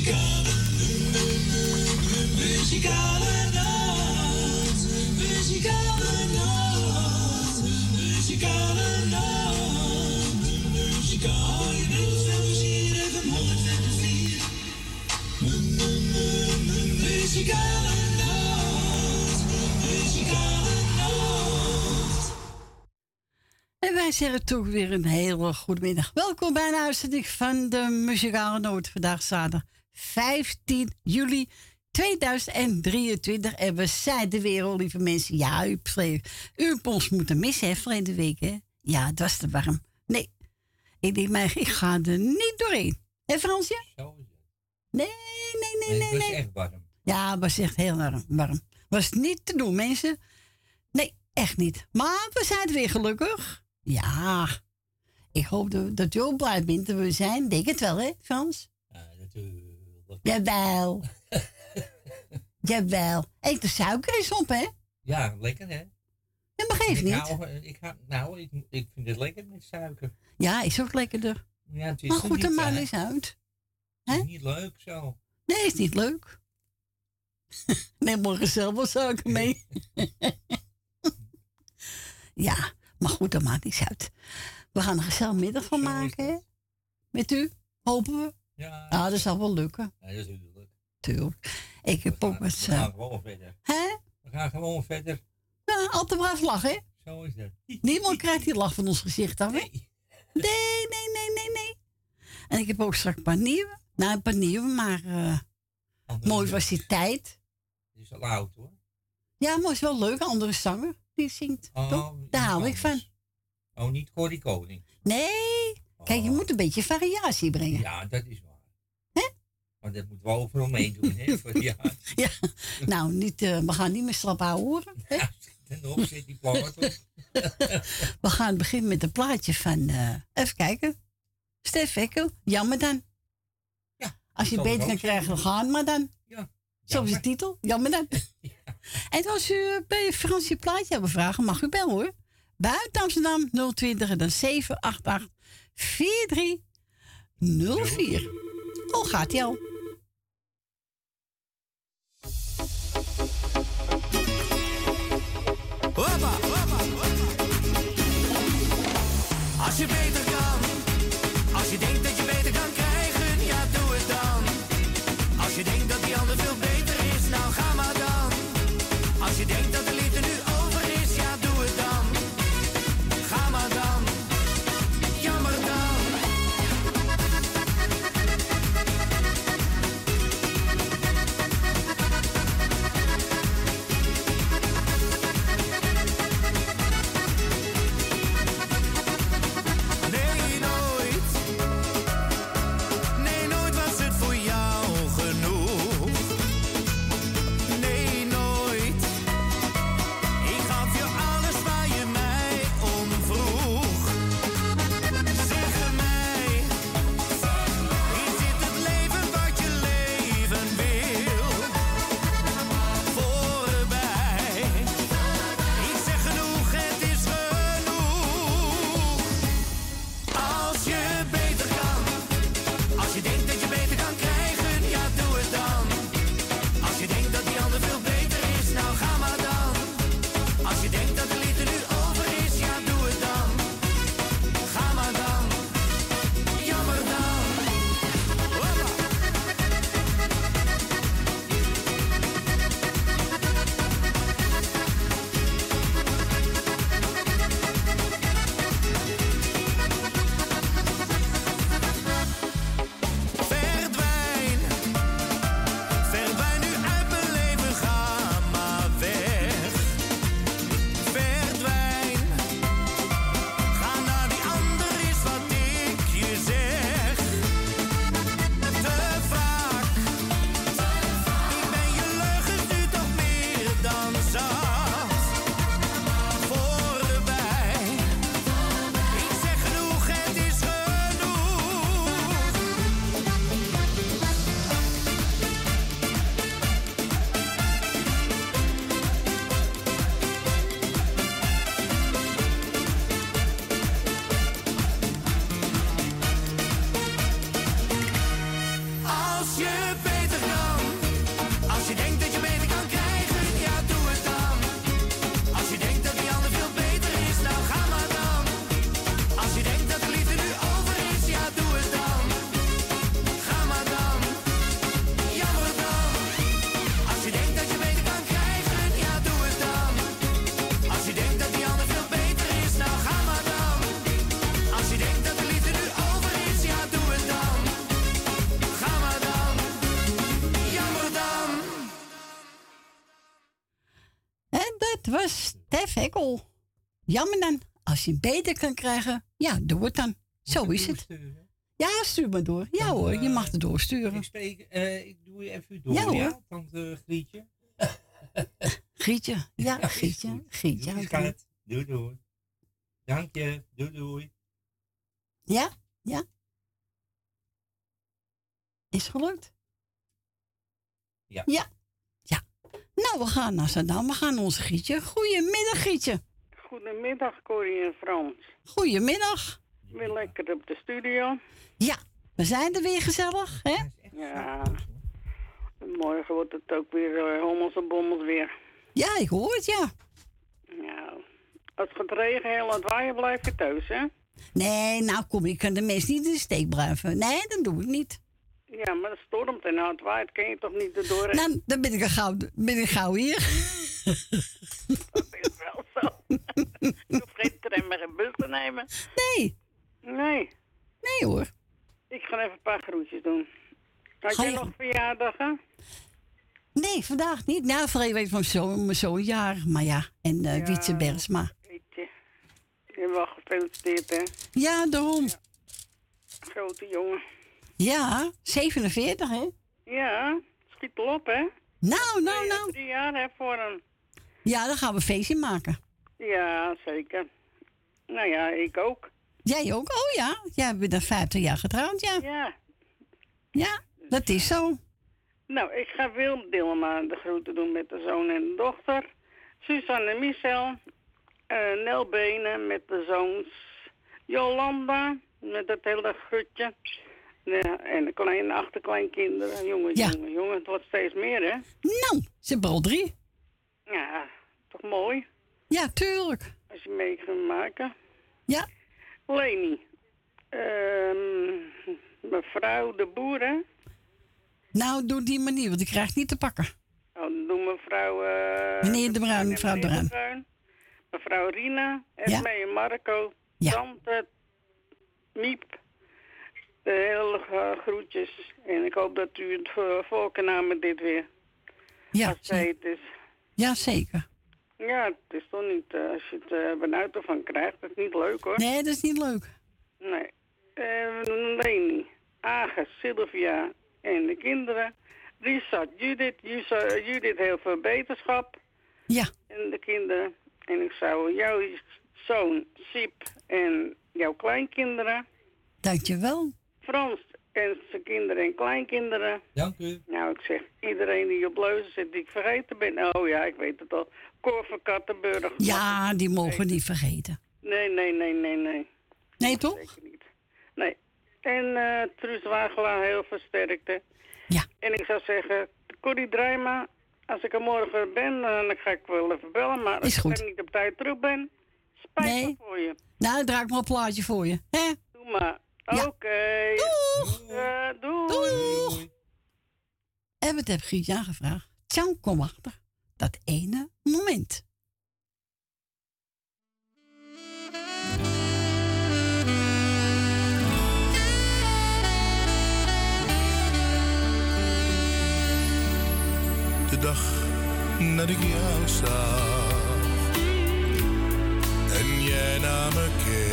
Muzikale, muzikale nacht. Muzikale nacht. Muzikale nacht. Muzikale Muzikale nacht. Muzikale nacht. En wij zeggen toch weer een hele goede middag. Welkom bij een uitzending van de Muzikale Noot. Vandaag zaterdag 15 juli 2023. En we zijn er weer, lieve mensen. Ja, u, u hebt ons moeten missen, hè, verleden week, hè? Ja, het was te warm. Nee, ik denk, maar ik ga er niet doorheen. Hé, Fransje? Het. Nee, nee, nee, nee, het was nee. echt warm. Ja, het was echt heel warm. warm. Was niet te doen, mensen. Nee, echt niet. Maar we zijn er weer gelukkig. Ja. Ik hoop dat, dat je ook blij bent dat we zijn. Denk het wel, hè, Frans? Jawel. Jawel. Eet de suiker eens op, hè? Ja, lekker hè? Ja, maar geeft ik niet. Hou, ik hou, nou, ik, ik vind het lekker met suiker. Ja, is ook lekkerder. Ja, het is Maar er goed, maakt eh, eens uit. het is niet leuk zo. Nee, is niet leuk. Neem morgen zelf wel suiker mee. ja, maar goed, dat maakt niets uit. We gaan er een gezellig middag van is maken, hè? Met u, hopen we. Ja, Ah, dat zal wel lukken, ja natuurlijk. tuurlijk. Ik heb ook We wat... gaan gewoon verder. Hè? We gaan gewoon verder. Ja, altijd maar even lachen, hè? Zo is dat. Niemand krijgt die lach van ons gezicht af, hè? Nee. Nee, nee, nee, nee, nee. En ik heb ook straks een paar nieuwe. Nou, een paar nieuwe, maar Andere- mooi was die tijd. Het is al oud hoor. Ja, maar is wel leuk. Andere zanger die zingt. Oh, toch? Daar hou ik van. Oh, niet Corrie Koning. Nee. Kijk, je Oh. moet een beetje variatie brengen. Ja, dat is waar. Maar dat moeten we overal meedoen, hè? Voor ja, Ja. Nou, niet, eh, we gaan niet meer slap horen. Hè? ja, en nog zit die plaat. We gaan beginnen met een plaatje van... eh, even kijken. Stef Ekkel. Jammer dan. Ja, Als je beter kan krijgen, dan gaan maar dan. Ja. Zo is de titel. Jammer dan. En als u bij Frans je plaatje hebben vragen, mag u bellen hoor. Buiten Amsterdam 020 en dan 788 4304. Oh, gaat hij al. Hoppa. Als je beter Jammer dan. Als je het beter kan krijgen, ja, doe het dan. Zo is het. Ja, stuur maar door. Ja Dan, hoor, je eh, mag het doorsturen. Ik, spreek, eh, ik doe je even door, Ja, ja, hoor. tante Grietje? Grietje. Ja, is Grietje. Grietje. Doei, schat. Doei, doei. Dank je. Doei, doei. Ja, ja. Is gelukt? Ja. Ja. Ja. Nou, we gaan naar Zandam. We gaan naar onze Grietje. Goedemiddag, Grietje. Goedemiddag, Corrie en Frans. Goedemiddag. Weer lekker op de studio. Ja, we zijn er weer gezellig, hè? Ja. Morgen wordt het ook weer uh, hommels en bommels weer. Ja, ik hoor het, ja. Ja. Als het gaat regenen en laat waaien, blijf je thuis, hè? Nee, nou kom, ik kan de mensen niet in de steek blijven. Nee, dat doe ik niet. Ja, maar het stormt en hard waait, kan je toch niet erdoor? Nou, dan ben ik, er gauw, ben ik gauw hier. Dat is wel zo. je hoeft geen tram meer en bus te nemen. Nee, Nee, nee hoor. ik ga even een paar groetjes doen. Had Ga jij je- nog verjaardagen? Nee, vandaag niet. Nou, vrij weet van zo'n zo'n jaar. Maar ja, en eh Ja. Wietse Bergsma. Weet je. Je hebt wel gefeliciteerd, hè? Ja, daarom. Grote jongen. Ja, 47, hè? Ja, schiet wel op, hè? Nou, nou, nou. Drie jaar, hè, voor hem. Ja, dan gaan we een feestje maken. Ja, zeker. Nou ja, ik ook. Jij ook? Oh ja, jij bent dan 50 jaar getrouwd, ja. Ja. Ja, dat is zo. Nou, ik ga Willem Dilma de groeten doen met de zoon en de dochter. Suzanne en Michel. eh Nel Benen met de zoons. Jolanda met het hele groetje. Ja, en de kleine achterkleinkinderen. Jongen, Ja. jongen, jongen. Het wordt steeds meer, hè? Nou, ze hebben al drie. Ja, toch mooi. Ja, tuurlijk. Als je mee kunt maken. Ja, Leni. Ehm, mevrouw de Boeren. nou, doe die manier, want ik krijg niet te pakken. Oh, dan doen mevrouw... eh, Meneer De Bruin, en mevrouw De Bruin. Mevrouw Rina, Esme en Marco, Ja. tante Miep. De hele eh, groetjes. En ik hoop dat u het voor voor kan met dit weer. Ja, Als het is. ja zeker. Ja, het is toch niet... eh, als je het eh benauwd ervan krijgt, dat is niet leuk hoor. Nee, dat is niet leuk. Nee. Eh, Leni, Aga, Sylvia en de kinderen. Richard, Judith, Jusa- Judith heel veel beterschap. Ja, En de kinderen. En ik zou jouw zoon, Siep en jouw kleinkinderen. dankjewel. Frans en zijn kinderen en kleinkinderen. Dank u. Nou, ik zeg iedereen die op leuzen zit die ik vergeten ben. Oh ja, ik weet het al. Cor van Kattenburg. Ja, die mogen we niet vergeten. Nee, nee, nee, nee, nee. Nee, toch? Zeker niet. Nee. En eh Truus Wagelaar heel versterkte. Ja. En ik zou zeggen, Corrie Drijma, als ik er morgen ben, eh, dan ga ik wel even bellen. Maar als ik er niet op tijd terug ben, spijt Nee. me voor je. Nou, dan draai ik maar een plaatje voor je. Hè? Doe maar. Ja. Oké. Doeg! Eh, doei. Doeg! Doei. En wat heb Gietje aangevraagd? Tjan, kom achter. Dat ene moment. de dag dat ik jou zag en jij naar me keek.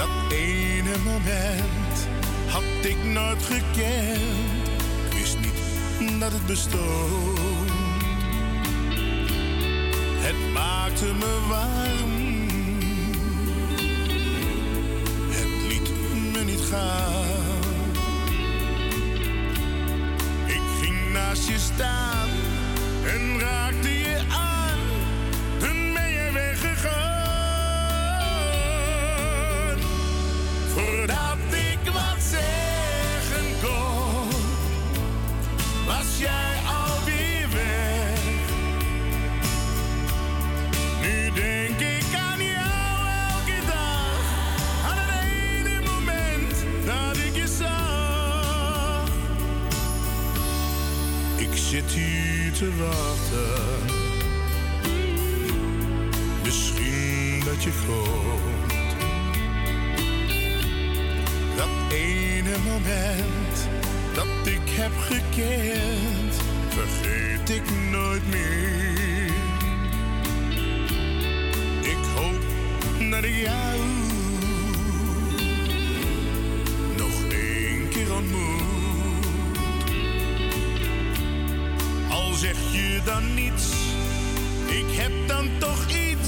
Dat ene moment had ik nooit gekend. Wist niet dat het bestond. Het maakte me warm. Het liet me niet gaan. Ik ging naast je staan en raakte je aan. Voordat ik wat zeggen kon, was jij alweer weg. Nu denk ik aan jou elke dag, aan het ene moment dat ik je zag. Ik zit hier te wachten. Misschien dat je komt. Ene moment dat ik heb gekend. vergeet ik nooit meer. Ik hoop dat ik jou nog één keer ontmoet. Al zeg je dan niets, ik heb dan toch iets,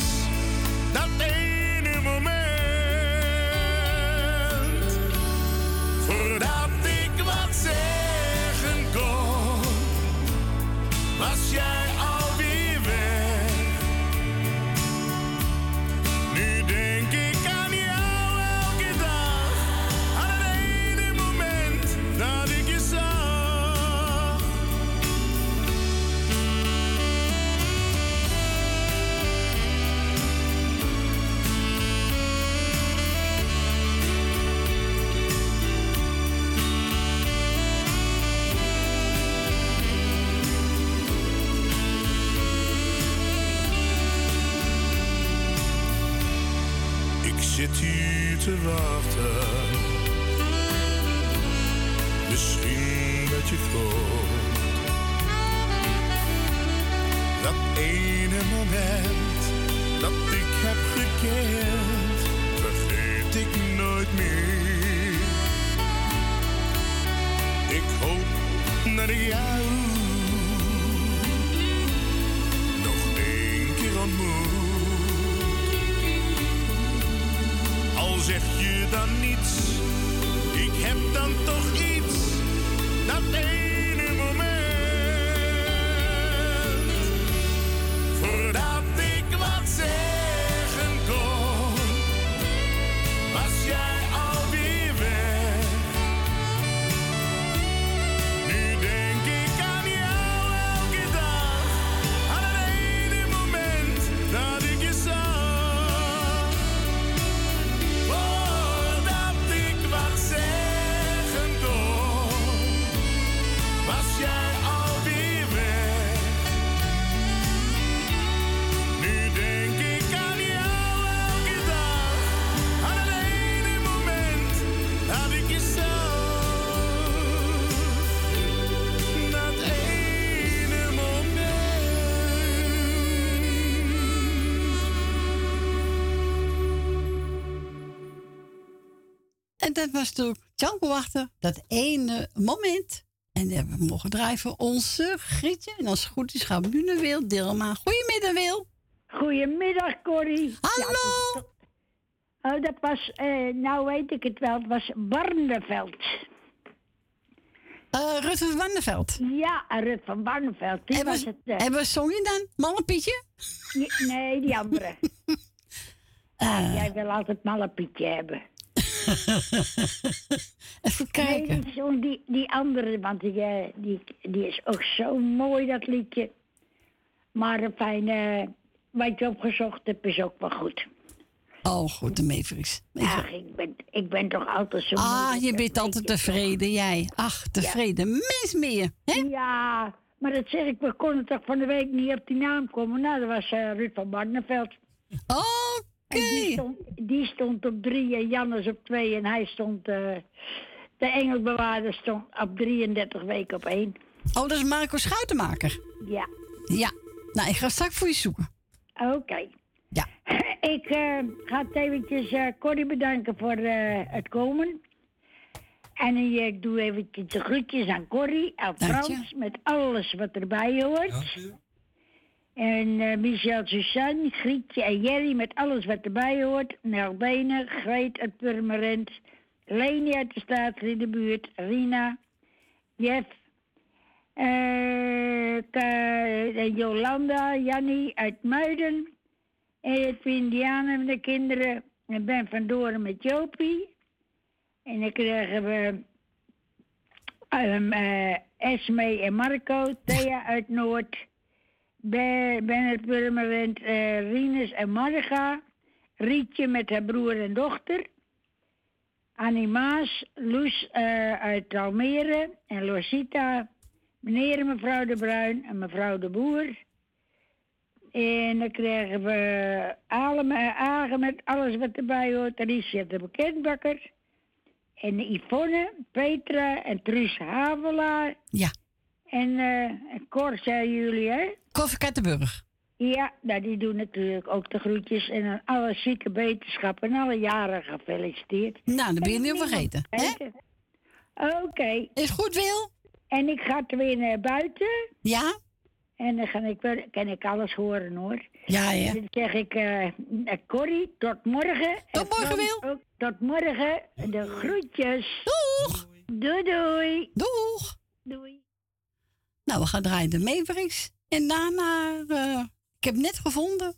En dat was toen Janko Wachter, dat ene moment. En we mogen draaien voor onze Grietje. En als het goed is gaan we nu naar Wil Dilma. Goedemiddag Wil. Goedemiddag, Corrie. Hallo. Ja, toch- oh, dat was, eh, nou weet ik het wel, het was Barneveld. Eh Rut van Wanneveld. Ja, Rut van Barneveld. Die En was het. eh, en zong je dan? Malle Pietje? die- nee, die andere. Eh, Jij wil altijd Mallepietje hebben. even kijken. die, die, die andere, want die, eh, die, die is ook zo mooi, dat liedje. Maar een fijne, wat je opgezocht hebt, is ook wel goed. Oh, goed, de Meefries. Ach, ik ben, ik ben toch altijd zo Ah, je bent altijd tevreden, jij. Ach, tevreden mens meer. Hè? Ja, maar dat zeg ik, we konden toch van de week niet op die naam komen. Nou, dat was eh Ruud van Barneveld. Oké. En die stond, die stond op drie en Jannes op twee en hij stond, eh, de engelbewaarder stond op 33 weken op één. Oh, dat is Marco Schuitenmaker. Ja, Ja. Nou, ik ga straks voor je zoeken. oké. Ja. Ik eh, ga het eventjes eh Corrie bedanken voor eh, het komen. En eh, ik doe eventjes de groetjes aan Corrie, aan je. Frans, met alles wat erbij hoort. Dank u. En eh, Michel, Suzanne, Grietje en Jerry met alles wat erbij hoort. Nel Benen, Greet uit Purmerend, Leni uit de staat in de buurt, Rina, Jeff, en Jolanda, Jannie uit Muiden, Edwin, Diana met de kinderen en Ben van Doren met Jopie. En dan krijgen we um, eh, Esme en Marco, Thea uit Noord. Be- Bennett Purmerend, eh Rinus en Marga. Rietje met haar broer en dochter. Annie Maas, Loes eh, uit Almere en Losita. Meneer en mevrouw de Bruin en mevrouw de Boer. En dan krijgen we eh, Agen met alles wat erbij hoort. Alicia de Bekendbakker. En Yvonne, Petra en Truus Havelaar. Ja. En eh Cor, zei jullie, hè? Kattenburg. Ja, nou, die doen natuurlijk ook de groetjes. En alle zieke wetenschappen en alle jaren gefeliciteerd. Nou, dat ben je niet vergeten. Hè? Oké. Is goed, Wil? En ik ga er weer naar buiten. Ja? En dan kan ik, kan ik alles horen, hoor. Ja, ja. Dan zeg ik, eh, Corrie, tot morgen. Tot morgen, Wil. Tot morgen. De groetjes. Doeg! Doei, doei. Doeg! Doei. Nou, we gaan draaien de Mavericks. En daarna, eh, ik heb net gevonden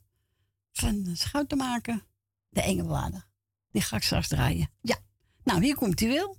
van schout te maken, de Engelbladen. Die ga ik straks draaien. Ja. Nou, hier komt hij Wil.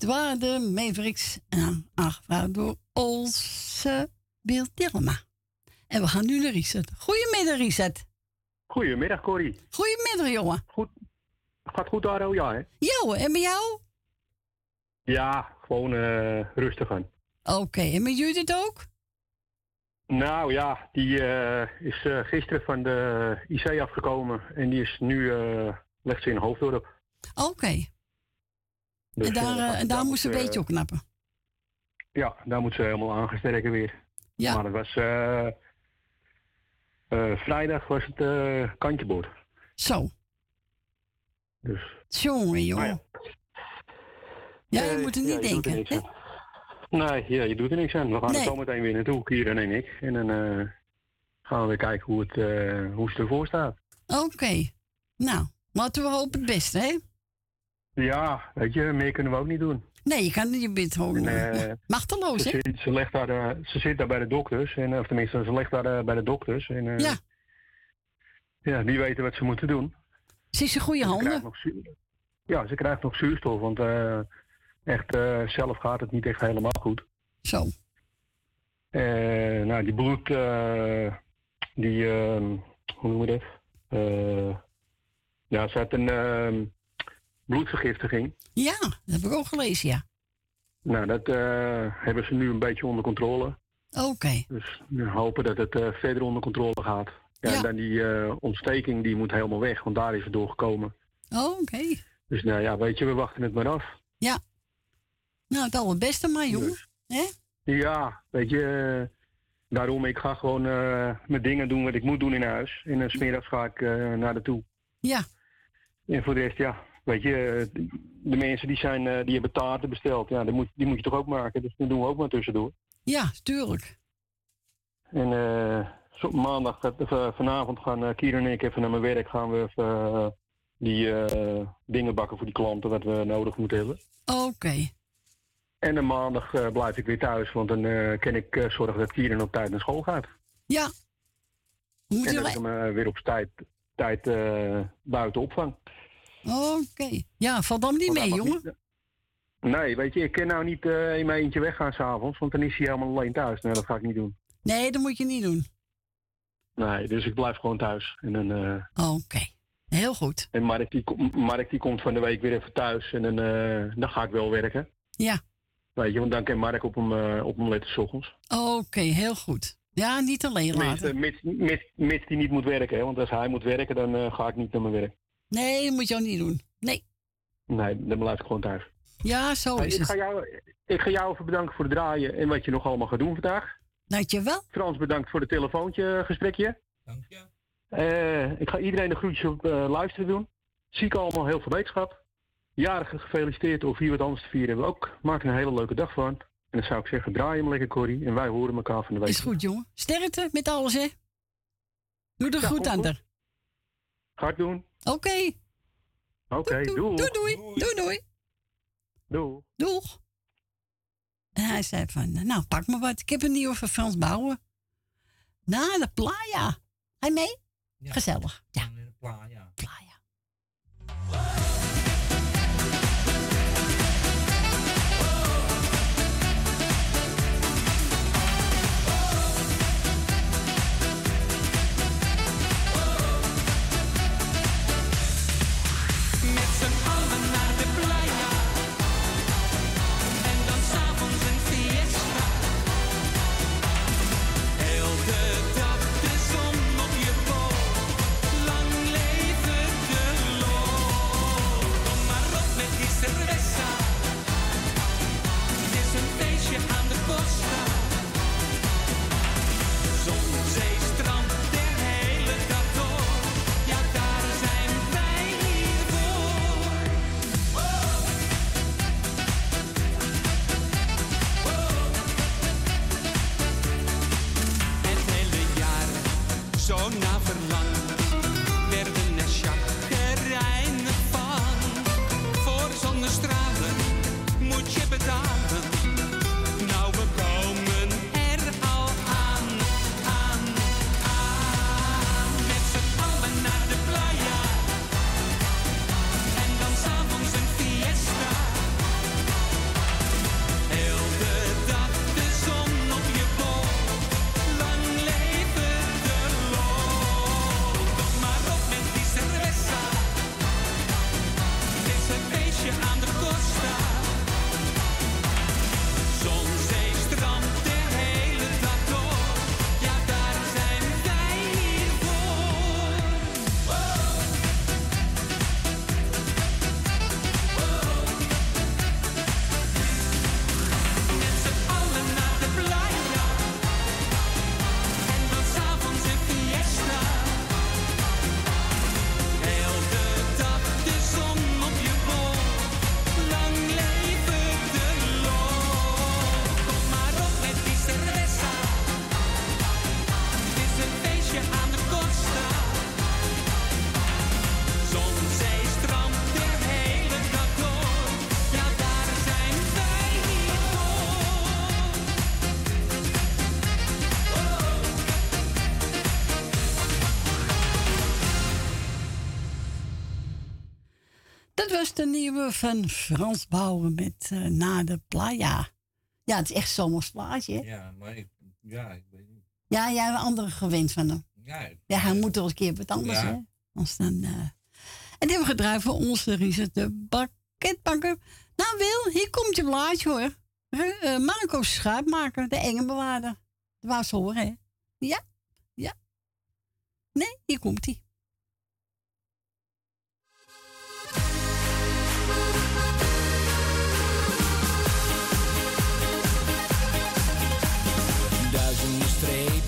Dit waren de Mavericks. En aangevraagd door Olse Bill Dilma. En we gaan nu naar Reset. Goedemiddag, Reset. Goedemiddag, Corrie. Goedemiddag, jongen. Gaat goed daar, oh ja, hè? Ja en met jou? Ja, gewoon eh, rustig aan. Oké, en met Judith ook? Nou ja, die eh, is eh, gisteren van de IC afgekomen en die is nu, legt ze in Hoofddorp. Oké. Dus, en daar, eh, eh, en daar moest ze een beetje eh, opknappen. Ja, daar moet ze helemaal aangesterken weer. Ja. Maar het was, eh, eh, vrijdag was het eh kantjebord. Zo. Dus, Jongen, jongen. ja. Ja, je moet er niet er denken. Nee, ja, je doet er niks aan. We gaan Nee. er zo meteen weer naartoe, Kieran en ik. En dan eh, gaan we weer kijken hoe het, eh, hoe het ervoor staat. Oké. Nou, laten we hopen het beste, hè? Ja, weet je, meer kunnen we ook niet doen. Nee, je kan je bent gewoon eh, eh, machteloos, Ze, hè? zit, ze, legt daar, eh, ze zit daar bij de dokters, en, of tenminste, ze ligt daar eh, bij de dokters. En, eh, Ja. Ja, die weten wat ze moeten doen. Ze is in goede handen. nog ja, ze krijgt nog zuurstof, want echt zelf gaat het niet echt helemaal goed. Zo. Nou, die bloed, die, ehm, hoe noem je dat? Ja, ze had een ehm, bloedvergiftiging. Ja, dat heb ik ook gelezen, ja. Nou, dat eh, hebben ze nu een beetje onder controle. Oké. Dus we hopen dat het eh, verder onder controle gaat. Ja, Ja. En dan die eh, ontsteking, die moet helemaal weg, want daar is het doorgekomen. Oké. Dus nou ja, weet je, we wachten het maar af. Ja. Nou, het allerbeste maar, jongen. Dus. Hè? Ja, weet je, daarom, ik ga gewoon mijn dingen doen wat ik moet doen in huis. En dan smiddags ga ik naar de toe. Ja. En voor de rest, ja, weet je, de mensen die, zijn, eh, die hebben taarten besteld. Ja, die moet, die moet je toch ook maken, dus dat doen we ook maar tussendoor. Ja, tuurlijk. En eh, maandag, eh, vanavond gaan Kieran en ik even naar mijn werk. Gaan we even die dingen bakken voor die klanten wat we nodig moeten hebben. Oké. En dan maandag blijf ik weer thuis, want dan kan ik zorgen dat Kieran op tijd naar school gaat. Ja. Moet en dat ik hem weer op tijd, tijd buiten opvang. Oké. Ja, val dan niet mee, jongen. niet- Nee, weet je, ik kan nou niet eh, in mijn eentje weggaan s'avonds, want dan is hij helemaal alleen thuis. Nee, dat ga ik niet doen. Nee, dat moet je niet doen. Nee, dus ik blijf gewoon thuis. En dan... eh, Oké. Heel goed. En Mark die, Mark die komt van de week weer even thuis en dan, eh, dan ga ik wel werken. Ja. Weet je, want dan kan Mark op hem, eh, op hem letten 's ochtends. Oké, heel goed. Ja, niet alleen laten. mits, mits, mits hij niet moet werken. Hè? Want als hij moet werken, dan eh, ga ik niet naar mijn werk. Nee, dat moet je ook niet doen. Nee. Nee, dan blijf ik gewoon thuis. Ja, zo is ik, ga het. jou, ik ga jou even bedanken voor het draaien en wat je nog allemaal gaat doen vandaag. Dankjewel. Frans, bedankt voor het telefoontje eh, gesprekje. Dank je. Eh, ik ga iedereen de groetjes op eh, luisteren doen. Ziek allemaal heel veel wetenschap. Jarigen gefeliciteerd of hier wat anders te vieren hebben we ook. Maak er een hele leuke dag van. En dan zou ik zeggen, draai hem lekker Corrie. En wij horen elkaar van de week. Is goed, jongen. Sterkte met alles, hè? Doe er Ja, goed aan goed. haar. Ik doen. Oké. Oké, doei. Doei, doei. Doei, doei. Doei. Doeg. En hij zei van, nou, pak maar wat. Ik heb een nieuwe van Frans Bouwen. Nou, de playa. Hij mee? Ja. Gezellig. Ja, de pla, ja. playa. star. Dat was de nieuwe van Frans Bouwen met eh, Na de Playa. Ja, het is echt zomers plaatje. hè? Ja, maar ik, ja, ik weet niet. Ja, jij hebt een andere gewend van hem. Ja, ik- Ja, hij moet toch een keer wat anders, Ja. hè? Anders dan, eh. En die hebben we gedraaid voor onze Richard de Bakketbakker. Nou Wil, hier komt je blaadje hoor. Eh, Marco Schuitmaker, de enge bewaarder. Dat ze horen, hè? Ja, ja. Nee, hier komt hij. streek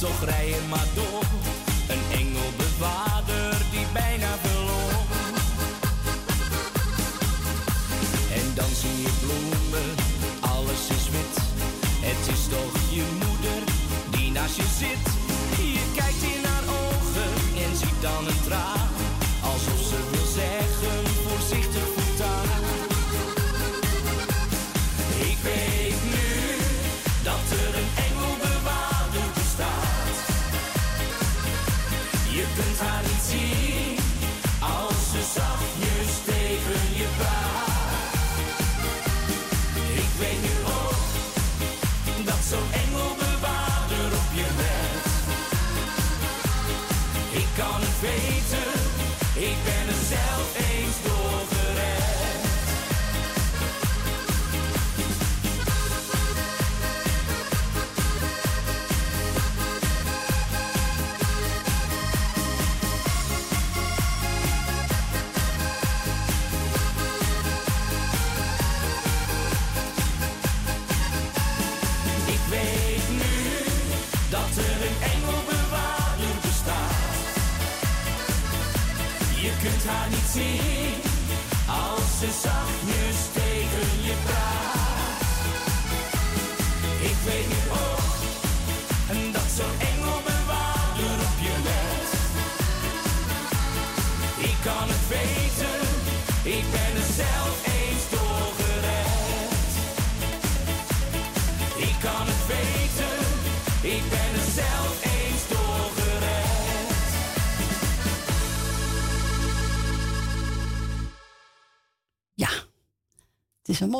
toch rij je maar door.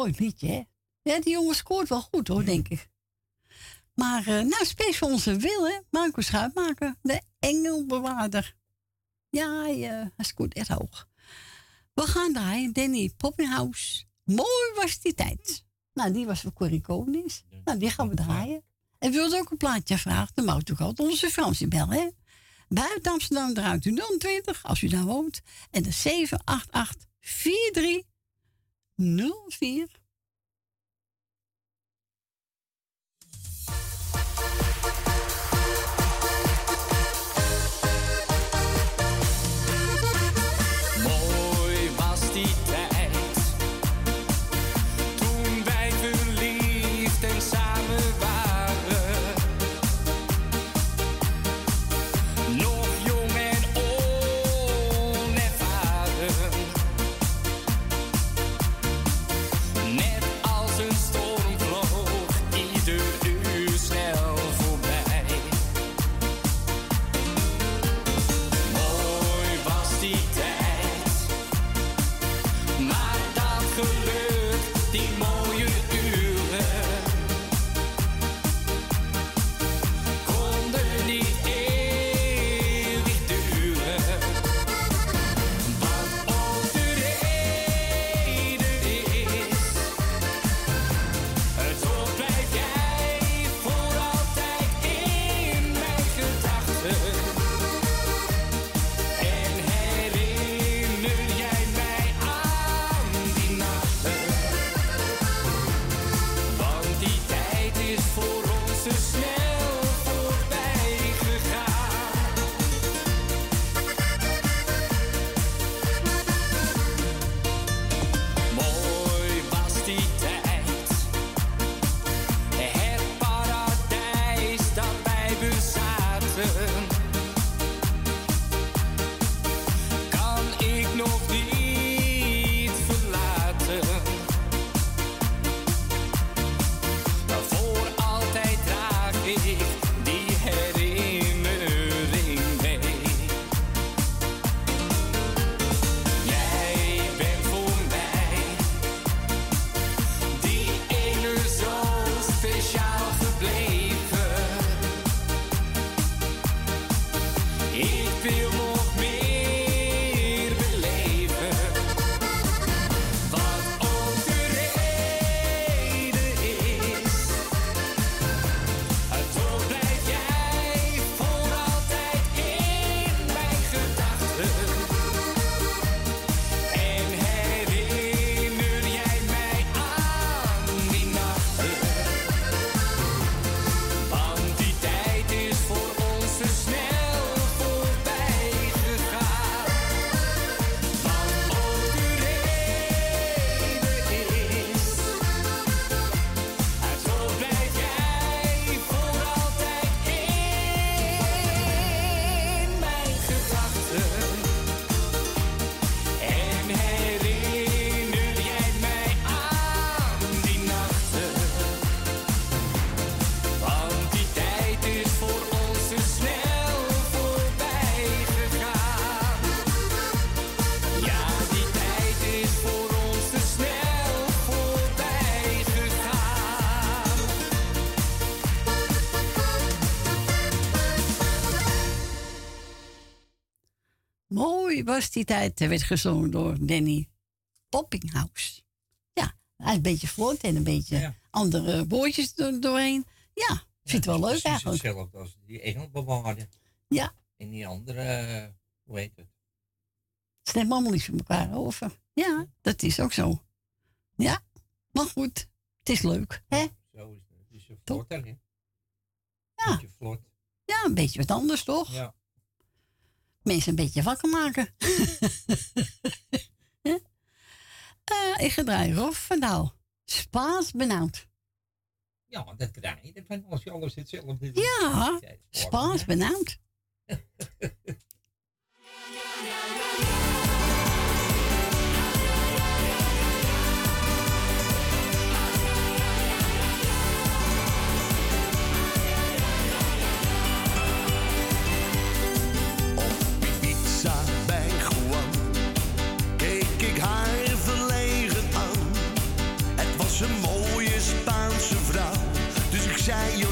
Mooi liedje, hè? Ja, die jongen scoort wel goed, hoor, denk ik. Maar, eh nou, voor onze Wil, hè? Marco Schuitmaker, de engelbewaarder. Ja, hij, eh, hij scoort echt hoog. We gaan draaien, Danny Poppinghouse. Mooi was die tijd. Nou, die was voor Corrie Konings. Nou, die gaan we draaien. En wilde ook een plaatje vragen, dan mag toch altijd onze Fransie bellen, hè? Buiten Amsterdam draait u 020 als u daar woont. En de 788 4304. Mooi mooi was die tijd. Hij werd gezongen door Danny Poppinghouse. Ja, hij is een beetje vlot en een beetje Ja. andere woordjes er doorheen. Ja, vind het wel leuk eigenlijk. hetzelfde als die engelbewaarder. Ja, En die andere, eh, hoe heet het? nemen allemaal iets van elkaar over. Ja, dat is ook zo. Ja, maar goed, het is leuk. Hè? Zo is het. Het is een vlotter, hè? Ja. Beetje vlot. Ja, een beetje wat anders toch? Ja. Mensen een beetje wakker maken. Eh, ik ga draaien Rof van Daal. Spaans benauwd. Ja, dat krijg je als je alles hetzelfde doet. Ja, Spaans waar. benauwd. haar verlegen aan. Het was een mooie Spaanse vrouw, dus ik zei yo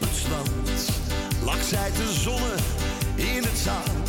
het strand lag zij te zonnen in het zand.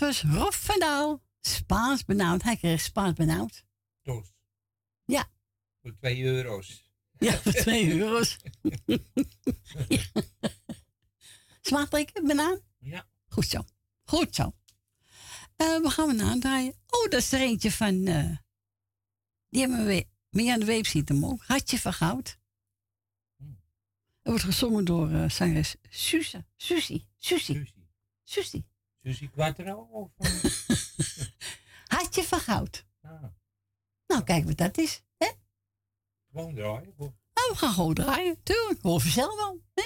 Was Rof van Daal. Spaans benauwd. Hij kreeg Spaans benauwd. Toast. Ja. Voor 2 euro's. Ja, voor 2 euro's. Smaakt lekker, banaan? Ja. Goed zo. Goed zo. Eh we gaan we nadraaien. Oh, dat is er eentje van... eh, die hebben we weer. Mirjam de Weep ziet hem ook. Hartje van goud. Er wordt gezongen door eh zangeres Suze. Susie. Susie. Susie. Susie. Quattro? Of, Hartje van goud. ah. Nou, kijk wat dat is. Hè? Gewoon draaien. hoor. Nou, we gaan gewoon draaien. Tuurlijk, hoor vanzelf wel. Hè?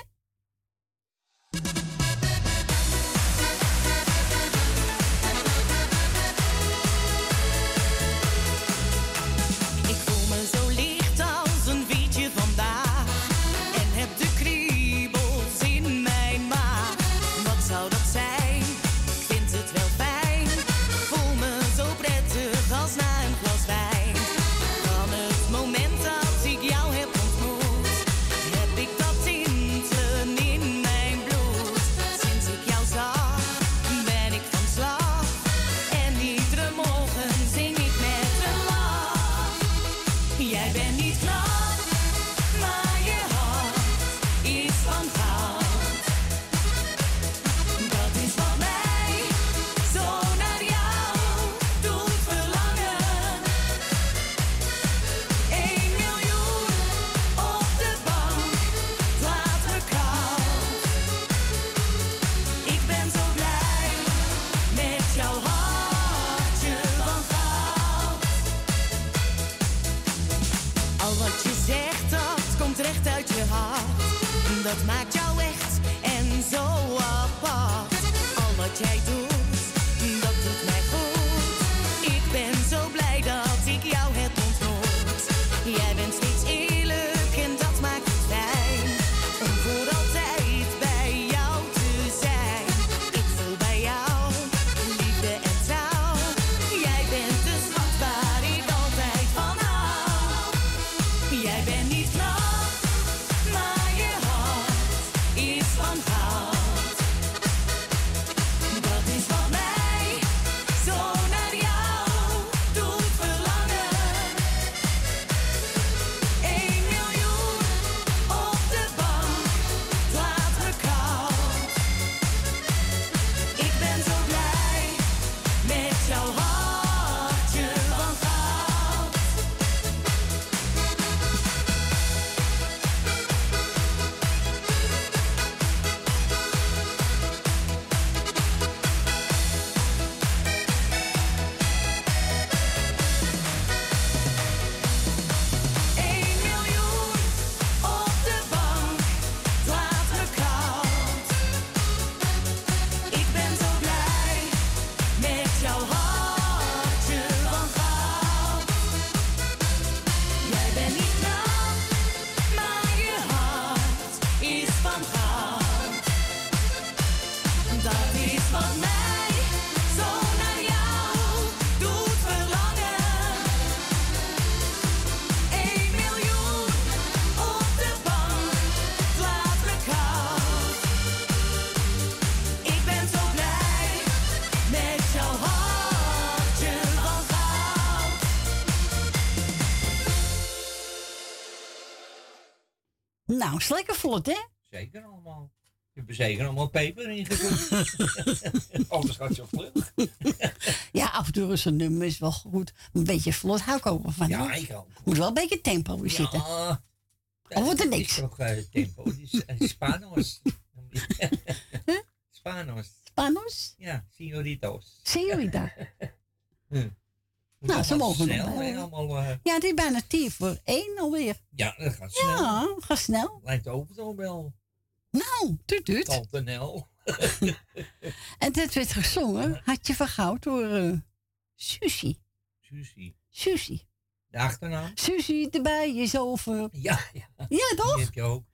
Dat maakt Nou, is lekker vlot, hè? Zeker allemaal. Je hebt er zeker allemaal peper in gegooid. Anders gaat het zo vlug. Ja, af en toe is een nummer is wel goed. Een beetje vlot hou ik ook wel van. Ja, ik ook. Moet wel een beetje tempo in zitten. Ja. Of wordt er Het niks? is toch eh, tempo. Is eh, Spanos. Spanos. Spanos? Ja, señoritos. Señorita. Hm. Nou, ze mogen nog snel, allemaal, eh, Ja, het is bijna tien voor één alweer. ja, dat gaat snel. Ja, ga snel. Lijkt over dan wel. Nou, tuut tuut. Tante Nel. En dat werd gezongen, had je van goud door eh Susie. Susie. Susie. De achternaam? Susie, erbij is over. Ja, ja. Ja, Die toch? heb je ook.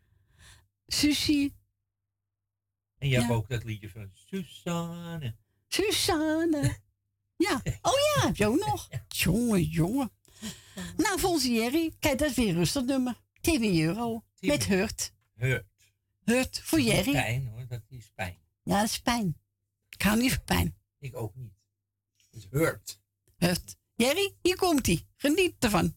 Susie. En je hebt ook dat liedje van Susanne. Susanne. Ja. Oh ja, heb je ook nog. Jongen, jongen. Nou, volgens Jerry, kijk, dat is weer een rustig nummer. 10 euro. Met Hurt. Hurt. Hurt voor Dat is Jerry. Pijn hoor, dat is pijn. Ja, dat is pijn. Ik hou niet van pijn. Ik ook niet. Het is hurt. Hurt. Jerry, hier komt hij. Geniet ervan.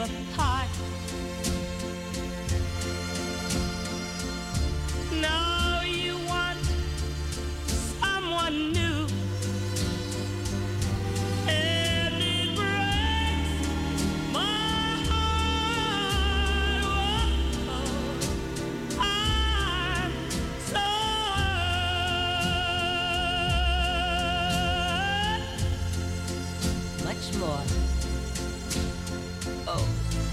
apart.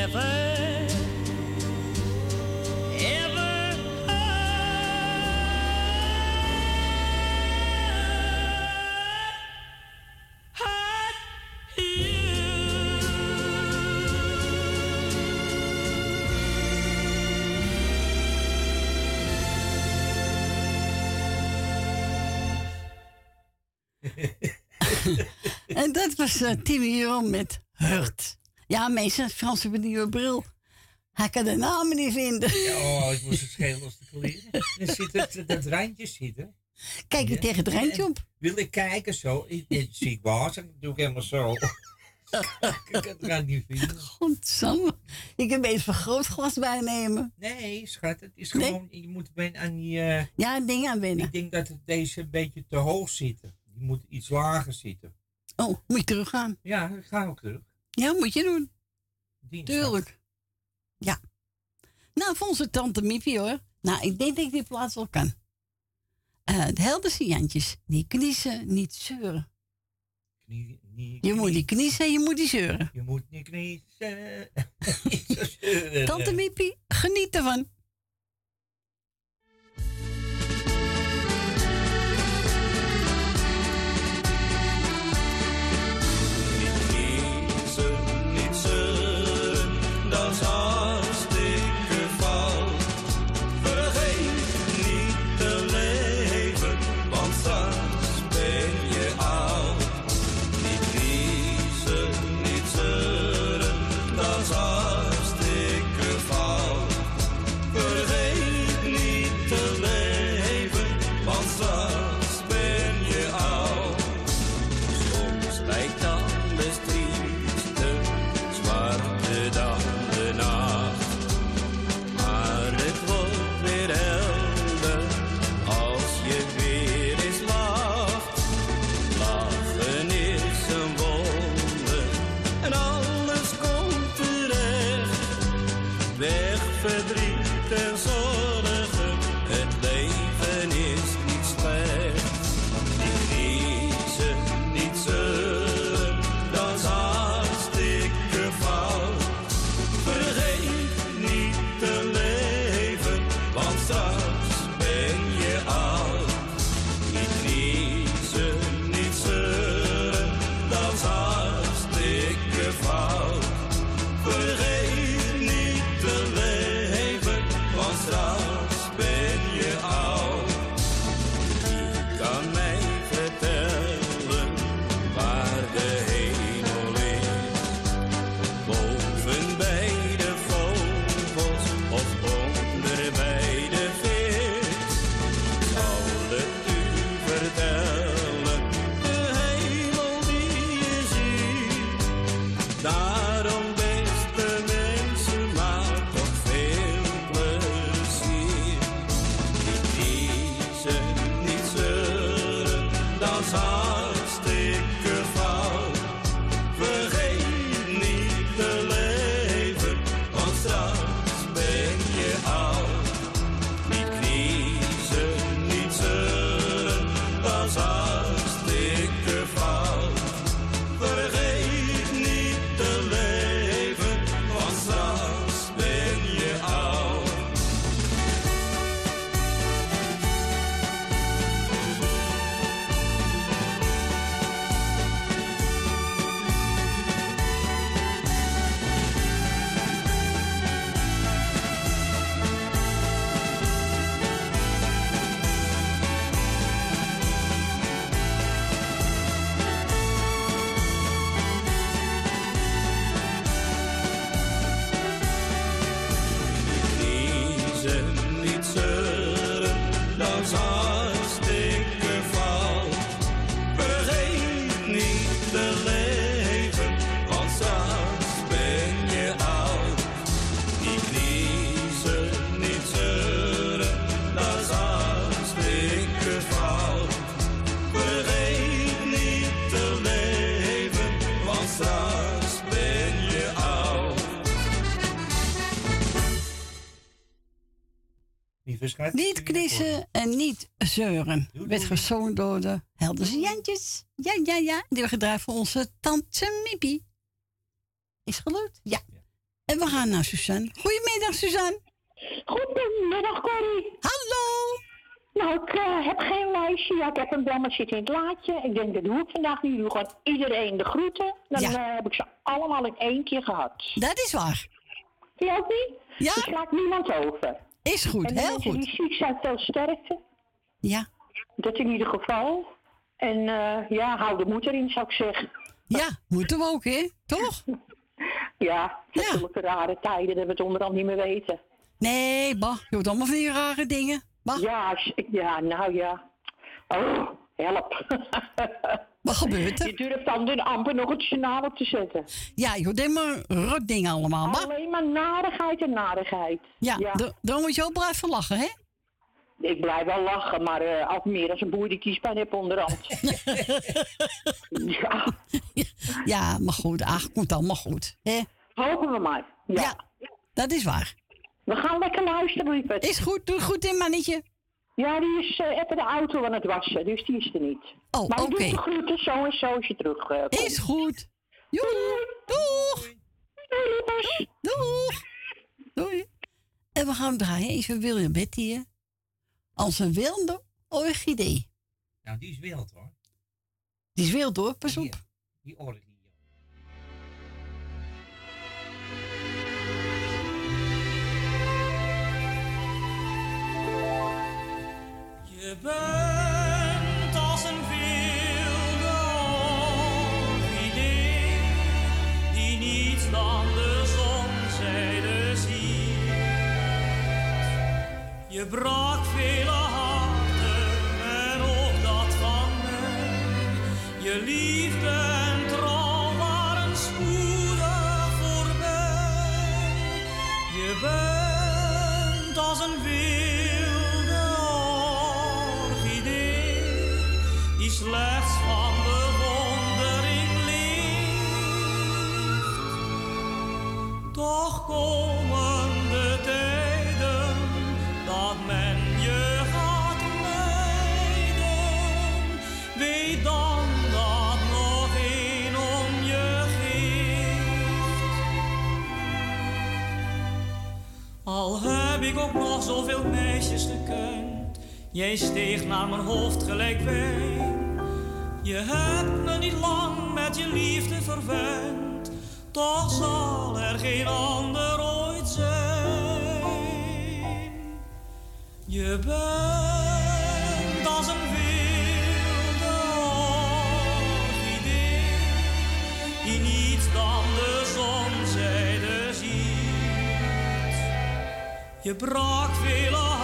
En dat was uh, Timmy met Hurt. Ja, mensen, Frans heeft een nieuwe bril. Hij kan de namen niet vinden. Ja, oh, ik moest het schelen als te leren. Er zit het, dat randje zitten. Kijk je Ja. tegen het randje En op. Wil ik kijken zo? Ik, zie ik was, dan doe ik helemaal zo. ik kan het rand niet vinden. Godsamme. Ik kan beter vergrootglas bijnemen. Nee, schat, het is Nee? gewoon, je moet ben aan die... eh, Ja, een ding aan winnen. ik denk dat het deze een beetje te hoog zitten. Die moet iets lager zitten. Oh, moet je teruggaan. Ja, ik ga ook terug. Ja, moet je doen. Tuurlijk. Ja. Nou, voor onze tante Miepie hoor. Nou, ik denk dat ik die plaats wel kan. Eh de Helderse Jantjes. Die kniezen, niet zeuren. Knie, Je moet niet kniezen, je moet niet zeuren. Je moet niet kniezen. Niet zeuren. Tante Miepie, geniet ervan. Weg zeuren. Werd gezongen door de Helderse Jantjes. Ja, ja, ja. Die hebben gedraaid voor onze tante Miepie. Is gelukt? Ja. En we gaan naar Suzanne. Goedemiddag, Suzanne. Goedemiddag, Corrie. Hallo. Nou, ik eh, heb geen lijstje. Ja, ik heb een maar zit in het laadje. Ik denk, dat doe ik vandaag niet. Ik doe gewoon iedereen de groeten. Dan Ja. eh, heb ik ze allemaal in één keer gehad. Dat is waar. Vind je ook niet? Ja. Ik laat niemand over. Is goed, en heel goed. die ziek zijn, veel sterkte. Ja. Dat in ieder geval. En eh, ja, hou de moed erin, zou ik zeggen. Ja, moeten we ook, hè? Toch? Ja, zulke rare tijden dat we het onderhand niet meer weten. Nee, bah, je hoort allemaal van die rare dingen. Bah. Ja, ja, nou ja. Oh, help. Wat gebeurt er? Je durft dan de amper nog het journaal op te zetten. Ja, je hoort helemaal rotdingen allemaal. Maar Alleen maar narigheid en narigheid. ja, dan moet je ook blijven lachen, hè? Ik blijf wel lachen, maar eh als meer als een boer die kiespijn heeft onderhand. ja. Ja, maar goed, ach, komt allemaal goed. Hè? Hopen we maar. Ja. dat is waar. We gaan lekker luisteren, lieverd. Is goed, doe goed in, mannetje. Ja, die is eh, even de auto aan het wassen, dus die is er niet. Oh, maar oké. doe de groeten zo en zo als je terug eh, komt. Is goed. Joe, doeg. Doeg. Doei. En we gaan draaien even William Betty hier. Als een wilde orchidee. Nou, die is wild hoor. Die is wild hoor, pas op. Die orgie. Je bent als een wilde orchidee die niets dan de zonzijde ziet. Je brak vele Je liefde ik ook nog zoveel meisjes gekend, jij steeg naar mijn hoofd gelijk wijn. Je hebt me niet lang met je liefde verwend, toch zal er geen ander ooit zijn. Je bent Je brak vele harten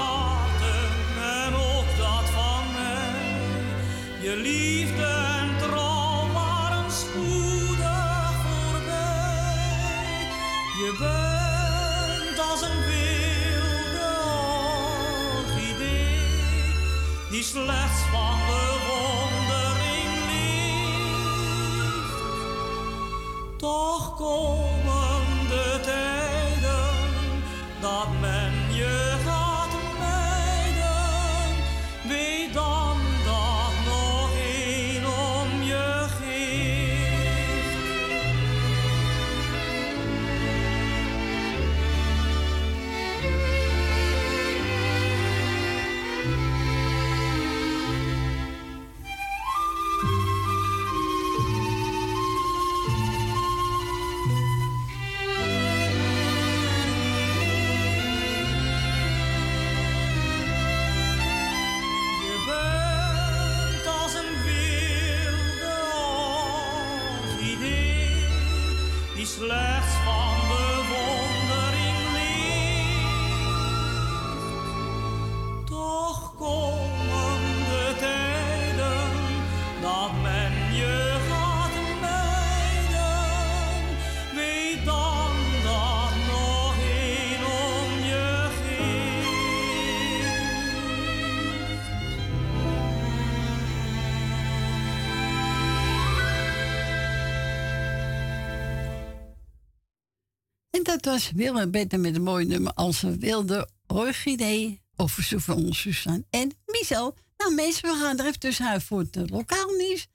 was Willem Betten met een mooi nummer als we wilde orchidee. Of van ons Susan en Michel. Nou mensen, we gaan er even tussenuit voor het lokaal nieuws.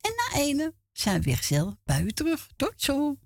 En na ene zijn we weer zelf bij u terug. Tot zo!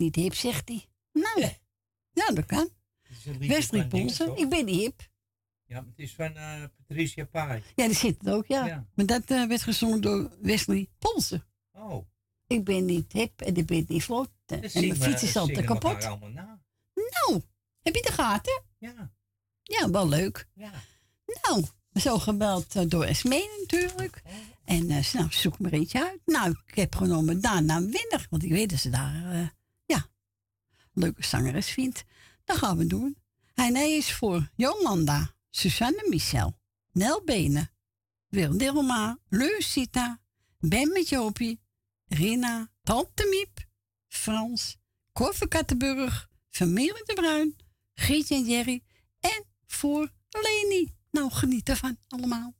niet hip, zegt hij. Nou, ja, dat kan. Wesley Polsen, ik ben niet hip. Ja, het is van Patricia Pai. Ja, die zit het ook, ja. Maar dat eh, werd gezongen door Wesley Polsen. Oh. Ik ben niet hip en ik ben niet vlot. En mijn fiets is is altijd kapot. Nou, heb je de gaten? Ja. Ja, wel leuk. Ja. Nou, zo gebeld eh, door Esme natuurlijk. En uh, nou, zoek maar iets uit. Nou, ik heb genomen daarna winnaar. Want ik weet dat ze daar leuke zangeres vindt. Dat gaan we doen. Hij hij is voor Jolanda, Susanne Michel, Nel Benen, Wil Dilma, Leusita, Ben met Jopie, Rina, Tante Miep, Frans, Koffer Kattenburg, Familie de Bruin, Gietje en Jerry en voor Leni. Nou, geniet ervan allemaal.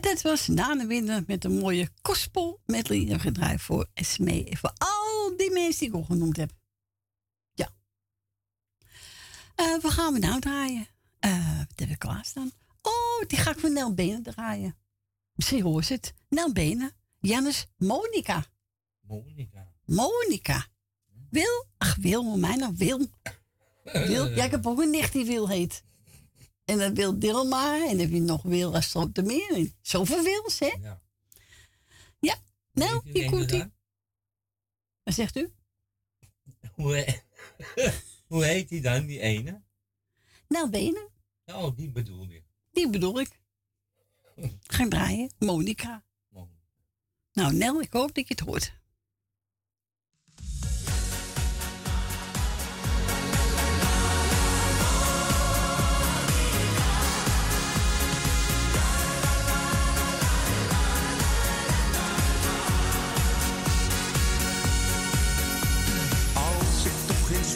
En dat was Daan Winder met een mooie gospel medley gedraaid voor. En voor al die mensen die ik al genoemd heb. Ja. Eh wat gaan we nou draaien? Eh wat heb ik klaarstaan? Oh, die ga ik voor Nel Benen draaien. Misschien hoor je het. Nel Benen. Jannes Monica. Monica. Monica. Wil? Ach, Wil, hoe mij nou Wil. Wil? Ja, ik heb ook een nicht die Wil heet. En dan Wil Dilma. En dan heb je nog Wil als de meer. Zoveel Wils, hè? Ja. Ja. Nou, die hier komt dan? Wat zegt u? Hoe, he- hoe heet die dan, die ene? Nel Benen. Oh, die bedoel je. Die bedoel ik. Ga ik draaien. Monica. Nou, Nel, ik hoop dat je het hoort.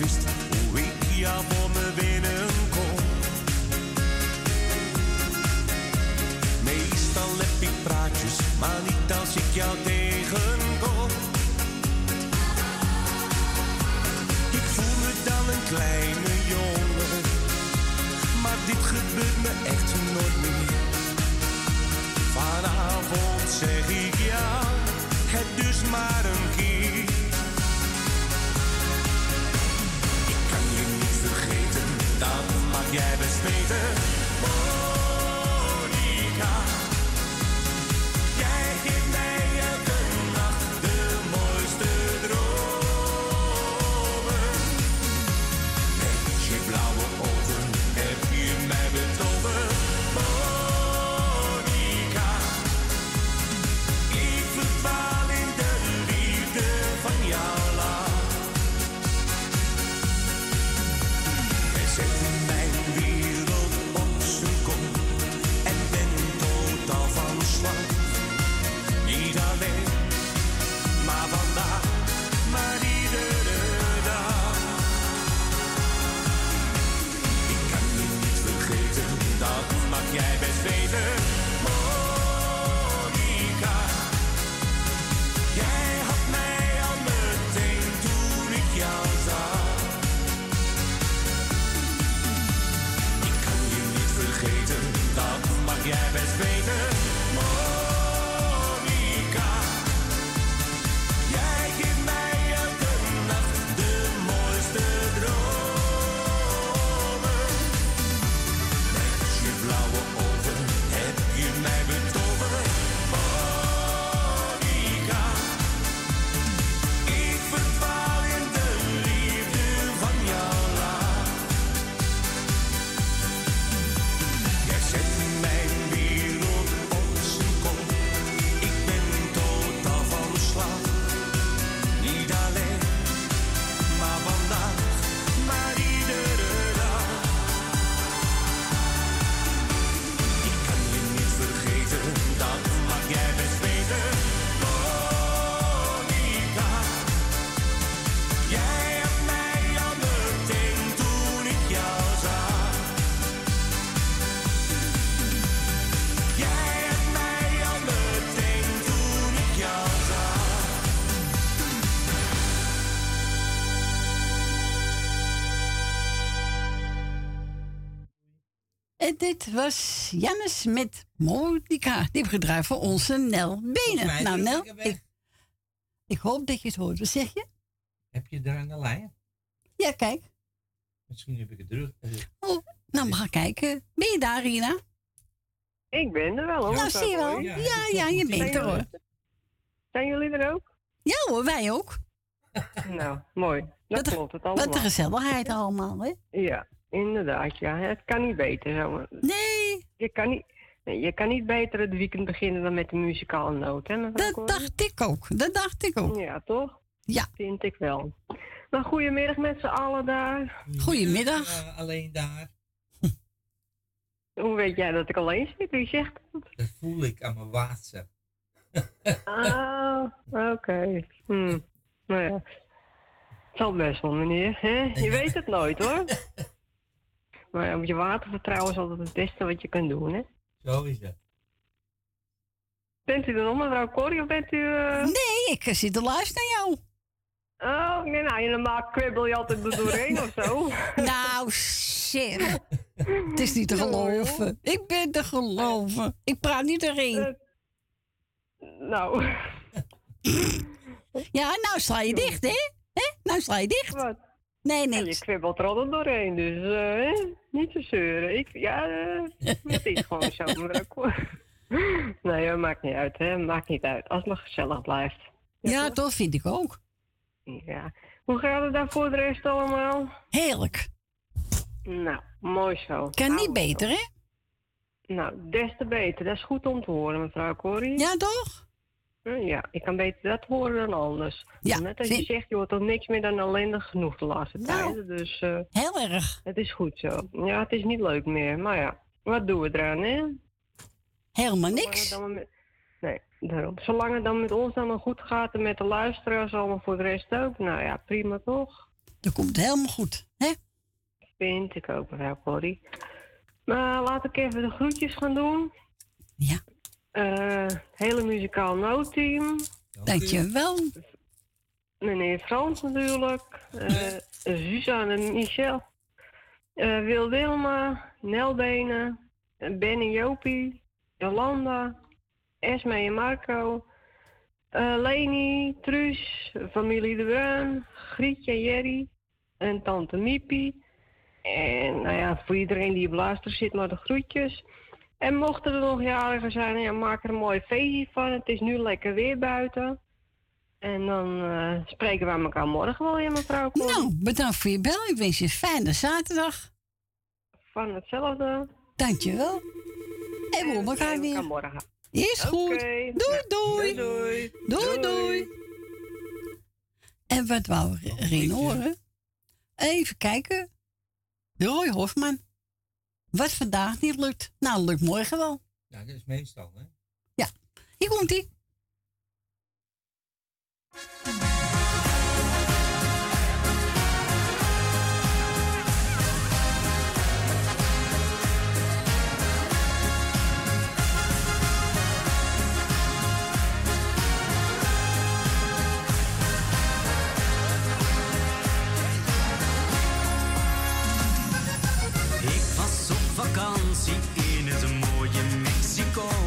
Wist hoe ik jou voor me binnenkom. Meestal heb ik praatjes, maar niet als ik jou tegenkom. Ik voel me dan een kleine jongen, maar dit gebeurt me echt nooit meer. Vanavond zeg ik ja, het dus maar een jij best weten. Dit was Jannes met Monica. Die heeft gedraaid voor onze Nel Benen. Nou, Nel, ik ik, hoop dat je het hoort. Wat zeg je? Heb je daar aan de lijn? Ja, kijk. Misschien heb ik het druk. eh, Oh, nou, we gaan kijken. Ben je daar, Rina? Ik ben er wel hoor. Nou, zie je wel. Ja, ja, je bent er hoor. Zijn jullie er ook? Ja hoor, wij ook. Nou, mooi. Dat klopt het allemaal. Wat een gezelligheid allemaal, hè? Ja, inderdaad. Ja. Het kan niet beter. Zo. Nee. Je kan niet, nee, je kan niet beter het weekend beginnen dan met de muzikale noot, hè? Dat dacht ik ook. Dat dacht ik ook. Ja, toch? Ja. Vind ik wel. Nou, goedemiddag met z'n allen daar. Goedemiddag. alleen daar. Hoe weet jij dat ik alleen zit? Wie zegt dat? Dat voel ik aan mijn WhatsApp. Ah, oké. Hm. Nou ja. Het zal best wel, meneer. Hè? Je weet het nooit, hoor. Maar op je water vertrouwen is altijd het beste wat je kan doen, hè? Zo is het. Bent u er nog, mevrouw Corrie, of bent u... eh, Nee, ik zit te luisteren naar jou. Oh, nee, nou, normaal kwibbel je altijd er doorheen of zo. Nou, zeg. Het is niet te geloven. Ik ben te geloven. Ik praat niet doorheen. nou. Ja, nou sla je dicht, hè? hè? Nou sla je dicht. Wat? Nee, niks. je kwibbelt er altijd doorheen, dus eh, niet te zeuren. Ik, ja, eh, het is gewoon zo, Corrie. Nee, maakt niet uit, hè. Maakt niet uit. Als het maar gezellig blijft. Ja, toch vind ik ook. Ja. Hoe gaat het daar voor de rest allemaal? Heerlijk. Nou, mooi zo. Kan niet beter, hè? Nou, des te beter. Dat is goed om te horen, mevrouw Corrie. Ja, toch? Ja, ik kan beter dat horen dan anders. Ja, Net als je zegt, je wordt toch niks meer dan ellendig genoeg de laatste Nou, tijden. Dus eh, Heel erg. het is goed zo. Ja, het is niet leuk meer. Maar ja, wat doen we eraan, hè? Helemaal niks. dan met- Nee, daarom. Zolang het dan met ons dan maar goed gaat en met de luisteraars allemaal voor de rest ook. Nou ja, prima toch? Dat komt helemaal goed, hè? Vind ik ook, mevrouw Corrie. Maar laat ik even de groetjes gaan doen. Ja. Eh, hele muzikaal noodteam. Dankjewel. Meneer Frans natuurlijk. eh Suzanne en Michel. eh Wil Wilma. Nelbenen. Ben en Jopie. Jolanda. Esme en Marco. Leni. Truus. Familie De Bruin. Grietje en Jerry. En tante Miepie. En nou ja, voor iedereen die op luister zit, maar de groetjes. En mochten er nog jarigen zijn, ja, maak er een mooi feestje van. Het is nu lekker weer buiten. En dan eh, spreken we elkaar morgen wel weer, mevrouw Corrie. Nou, bedankt voor je bel. Ik wens je een fijne zaterdag. Van hetzelfde. Dankjewel. En we horen elkaar weer. morgen. Is goed. Oké. Doei, doei. Doei, Doei, doei. En wat wou Rien horen? Even kijken. Roy Hofman. Wat vandaag niet lukt. Nou, lukt morgen wel. Ja, dat is meestal, hè? Ja, hier komt go.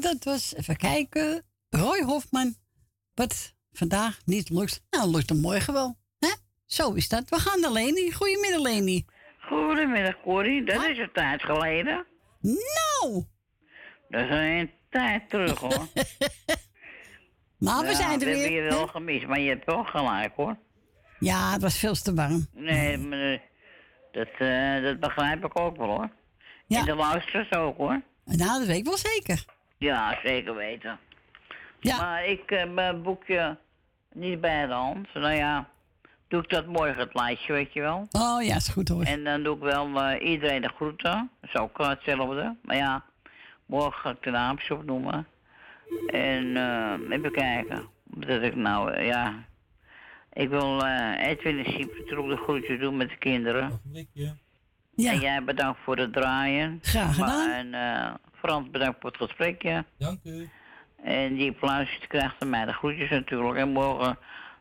En dat was, even kijken, Roy Hofman. Wat vandaag niet lukt. Nou, lukt hem morgen wel. Hè? Zo is dat. We gaan naar Leni. Goedemiddag, Leni. Goedemiddag, Corrie. Dat is een tijd geleden. Nou! Dat is een tijd terug, hoor. Maar we Ja, zijn er We hebben weer. je wel gemist, maar je hebt wel gelijk, hoor. Ja, het was veel te warm. Nee, maar eh, dat, eh, dat begrijp ik ook wel, hoor. En de luisteraars ook, hoor. Nou, dat weet ik wel zeker. Ja, zeker weten. Maar ik heb mijn boekje niet bij de hand. Nou ja, doe ik dat morgen het lijstje, weet je wel. Oh ja, is goed hoor. En dan doe ik wel eh, iedereen de groeten. Dat is ook eh, hetzelfde. Maar ja, morgen ga ik de naampjes opnoemen. En eh, even kijken. Dat ik nou, eh, ja. Ik wil eh Edwin en Siep ook de groetjes doen met de kinderen. Ja. En jij bedankt voor het draaien. Graag gedaan. Maar- En eh, Frans bedankt voor het gesprekje. Dank u. En die applausjes krijgt van mij de groetjes natuurlijk. En morgen,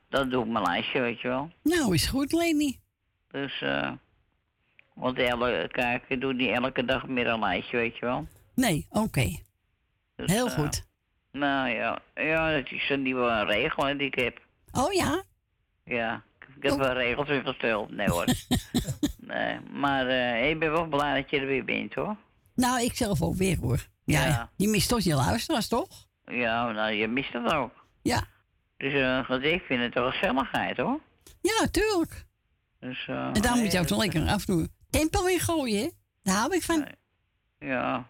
dat doe ik mijn lijstje, weet je wel. Nou, is goed, Leni. Dus, eh. want elke, kijk, ik doe niet elke dag meer een lijstje, weet je wel. Nee, oké. Dus, Heel eh, goed. Nou ja, ja, dat is een nieuwe regel hè, die ik heb. Oh ja? Ja, ik heb wel regels weer gesteld. Nee hoor. nee, maar eh, ik ben wel blij dat je er weer bent hoor. Nou, ik zelf ook weer hoor. Ja, Ja. je mist toch je luisteraars, toch? Ja, nou, je mist het ook. Ja. Dus eh, want ik vind het toch gezelligheid hoor. Ja, tuurlijk. Dus, eh, En daar moet je ook nog lekker af en toe tempo in gooien, hè? Daar hou ik van. Ja,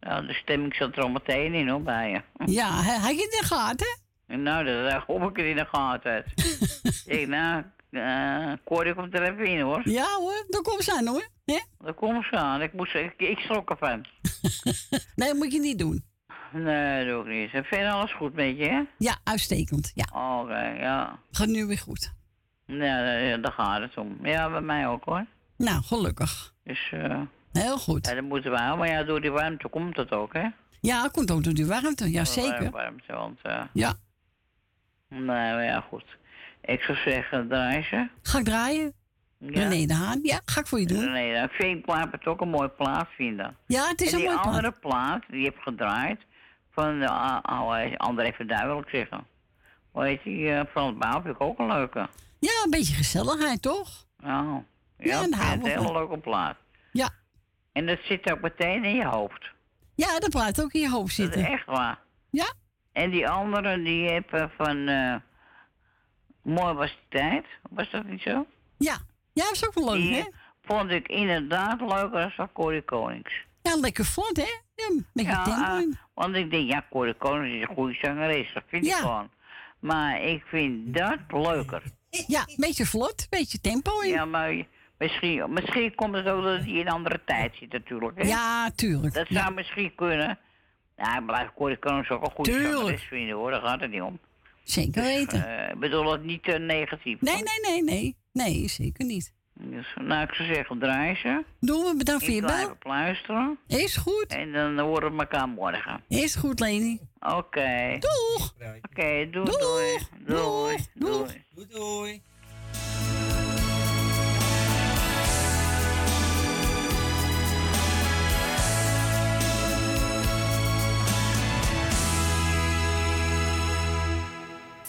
nou, de stemming zat er al meteen in hoor, bij je. Ja, had je het in de gaten? En nou, dat daar hoop ik er in de gaten. ik nou, eh Corrie komt er even in hoor. Ja hoor, daar komt ze aan hoor. Hè? Daar komt ze aan. Ik, moest, ik, ik schrok ervan. Nee, dat moet je niet doen. Nee, dat doe ik niet. En verder alles goed met je, hè? Ja, uitstekend. Ja, Oké, ja. gaat nu weer goed. Ja, daar, gaat het om. Ja, bij mij ook hoor. Nou, gelukkig. Dus, eh Heel goed. ja, dat moeten we houden. Maar ja, door die warmte komt het ook, hè? Ja, het komt ook door die warmte. Ja, Door de zeker. warmte, want, eh Ja. nee, maar ja, goed. Ik zou zeggen, draai ze. Ga ik draaien? Ja. René de Haan. Ja, ga ik voor je doen. Nee, ik vind het ook een mooi plaat vinden. Ja, het is en een die mooi plaat. andere plaat die je hebt gedraaid, van de uh, oude André Verduin wil ik zeggen. Hoe heet die, eh, van het bouw vind ik ook een leuke. Ja, een beetje gezelligheid, toch? Oh, ja, Ja, een hele leuke plaat. Ja. En dat zit ook meteen in je hoofd. Ja, dat plaat ook in je hoofd Dat is zitten. echt waar. Ja. En die andere, die heb eh, van... eh Mooi was die tijd. Was dat niet zo? Ja. Ja, dat is ook wel leuk, Die hè? vond ik inderdaad leuker dan Corrie Konings. Ja, lekker vlot, hè? Ja, Ja, tempo in. want ik denk, ja, Corrie Konings is een goede zangeres. Dat vind ik gewoon. Maar ik vind dat leuker. Ja, beetje vlot, beetje tempo in. Ja, maar misschien, misschien komt het ook dat hij in een andere tijd zit natuurlijk. Hè? Ja, tuurlijk. Dat zou misschien kunnen. Ja, ik blijf Corrie Konings ook een goede zangeres vinden hoor, daar gaat het niet om. Zeker weten. Eh, Ik bedoel het niet te negatief. Nee, nee, nee, nee. Nee, zeker niet. Dus, nou, ik zou zeggen, draai ze. Doen we, bedankt voor je bel. luisteren. Is goed. En dan horen we elkaar morgen. Is goed, Leni. Oké. Doeg. Oké, doei, doei. Doei. Doei. Doei, doei.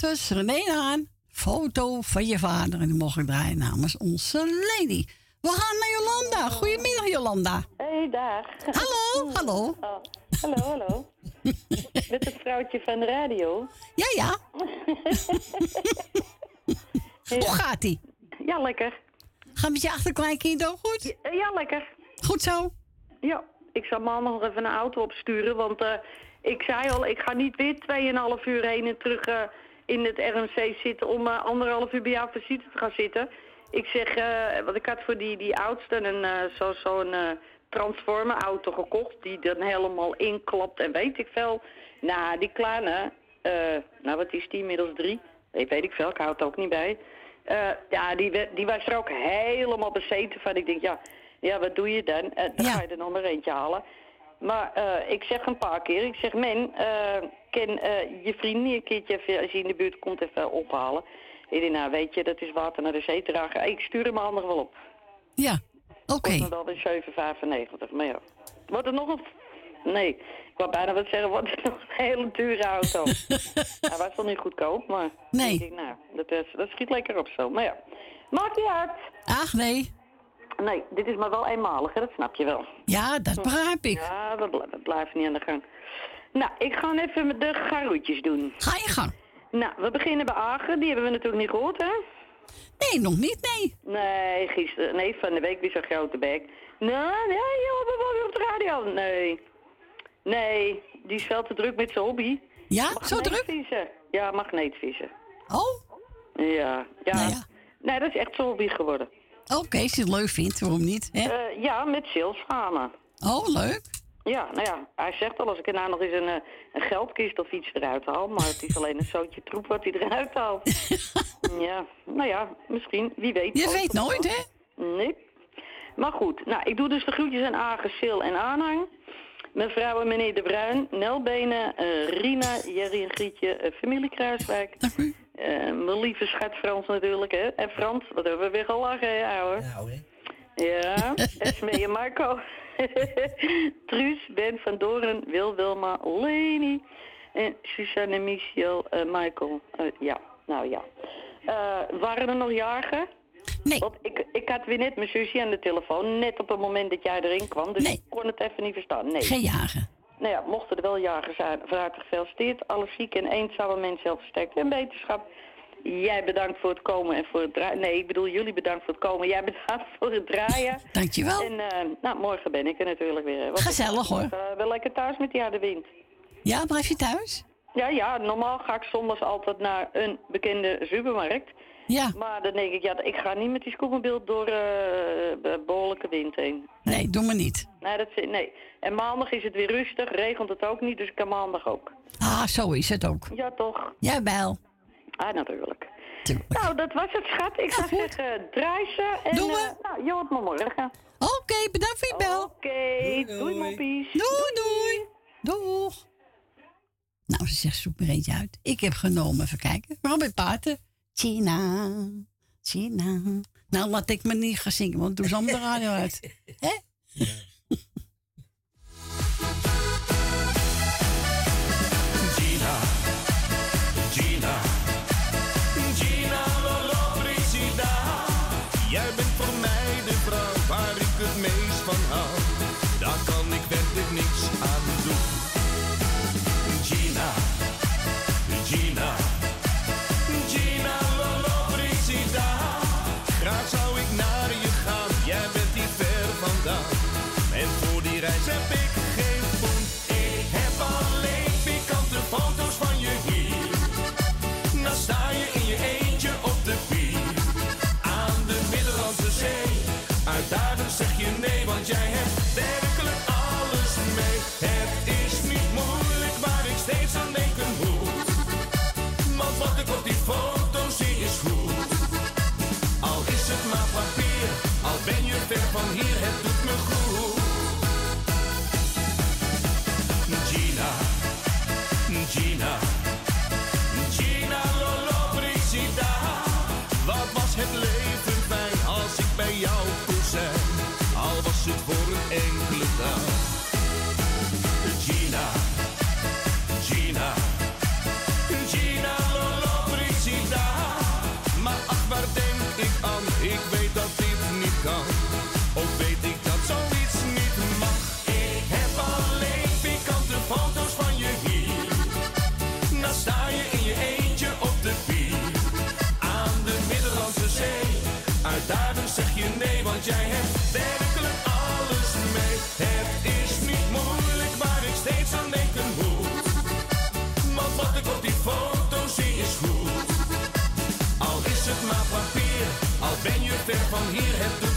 Was René aan. Foto van je vader. En die mocht ik draaien namens onze lady. We gaan naar Jolanda. Goedemiddag, Jolanda. Hey, dag. Hallo, hallo. Oh, hallo, hallo. Met het vrouwtje van de radio. Ja, ja. Hoe gaat ie? Ja, lekker. Gaat met je achterkleinkind ook goed? Ja, ja, lekker. Goed zo? Ja, ik zal maandag nog even een auto opsturen, want eh, ik zei al, ik ga niet weer 2,5 uur heen en terug eh, in het RMC zitten om eh, anderhalf uur bij jou visite te gaan zitten. Ik zeg, eh want ik had voor die, die oudste een, zo, zo'n eh, transformer auto gekocht, die dan helemaal inklapt en weet ik veel. Nou, die kleine, eh, nou wat is die, inmiddels drie? Ik weet ik veel, ik hou het ook niet bij. Ja, die, die was er ook helemaal bezeten van. Ik denk, ja, ja wat doe je dan? Eh, dan ga je er nog maar eentje halen. Maar eh, ik zeg een paar keer, ik zeg, men, ken eh, je vriend niet een keertje even, als hij in de buurt komt, even ophalen? Ik denk, nou weet je, dat is water naar de zee dragen. Ik stuur hem handig wel op. Ja, oké. Wordt dan weer 7,95, maar ja. Wordt er nog een... Nee, ik wou bijna wat zeggen, wordt er nog een hele dure auto. Hij was wel niet goedkoop, maar... Nee. Ik denk, nou, dat, is, dat schiet lekker op zo. Maar ja, maakt niet uit. Ach nee. Nee, dit is maar wel eenmalig, hè? dat snap je wel. Ja, dat begrijp ik. Ja, dat, dat blijft niet aan de gang. Nou, ik ga even met de garoetjes doen. Ga je gang. Nou, we beginnen bij Agen. Die hebben we natuurlijk niet gehoord, hè? Nee, nog niet, nee. Nee, gisteren, nee, van de week weer zo'n grote bek. Nou, nee, joh, we wel weer op de radio. Nee. Nee, die is veel te druk met zijn hobby. Ja, zo druk? Magneetvissen. Ja, magneetvissen. Oh? Ja, ja. Nee, dat is echt zijn hobby geworden. Oké, als je het leuk vindt, waarom niet? Hè? Eh, ja, met zilschamen. Oh, leuk. Ja, nou ja, hij zegt al als ik er nou nog eens een, eh, een geldkist of iets eruit haal, maar het is alleen een zootje troep wat hij eruit haalt. ja, nou ja, misschien, wie weet. Je weet nooit, hè? Nee. Maar goed, nou, ik doe dus de groetjes aan Agen, Sil en Aanhang. Mevrouw en meneer De Bruin, Nelbenen, eh, Rina, Jerry en Grietje, eh, familie Kruiswijk. Eh, mijn lieve schat Frans natuurlijk, hè. En Frans, wat hebben we weer gelachen, hè, ouwe? Nou, hè. Ja, Esmee en Marco. Truus, Ben van Doren, Wil, Wilma, Leni. En Suzanne, Michel, eh, Michael. Eh, ja, nou ja. Eh, waren er nog jarigen? Nee. Want ik, ik had weer net mijn zusje aan de telefoon, net op het moment dat jij erin kwam. Dus ik kon het even niet verstaan. Nee. Geen jagen. Nou ja, mochten er wel jagers zijn, van harte gefeliciteerd. Alle zieke en eenzame mensen zelf versterkt en beterschap. Jij bedankt voor het komen en voor het draaien. Nee, ik bedoel jullie bedankt voor het komen. Jij bedankt voor het draaien. Dankjewel. En eh, nou, morgen ben ik er natuurlijk weer. Want Gezellig, hoor. eh, wel lekker thuis met die harde wind. Ja, blijf je thuis? Ja, ja, normaal ga ik zondags altijd naar een bekende supermarkt. Ja. Maar dan denk ik, ja, ik ga niet met die scootmobiel door eh behoorlijke wind heen. Nee, doe maar niet. Nee, dat, nee. En maandag is het weer rustig, regent het ook niet, dus ik kan maandag ook. Ah, zo is het ook. Ja, toch? Jawel. Ah, natuurlijk. Nou, dat was het, schat. Ik zou zeggen, draai ze. En, Doen we. eh, nou, je hoort me morgen. Oké, bedankt voor je bel. Oké, doei, moppies. Doei, doei. Doeg. Nou, ze zegt, zoek er eentje uit. Ik heb genomen, even kijken. Robert Paten. China, China. Nou, laat ik me niet gaan zingen, want doe ze allemaal de radio uit. Hè? Ver van hier, het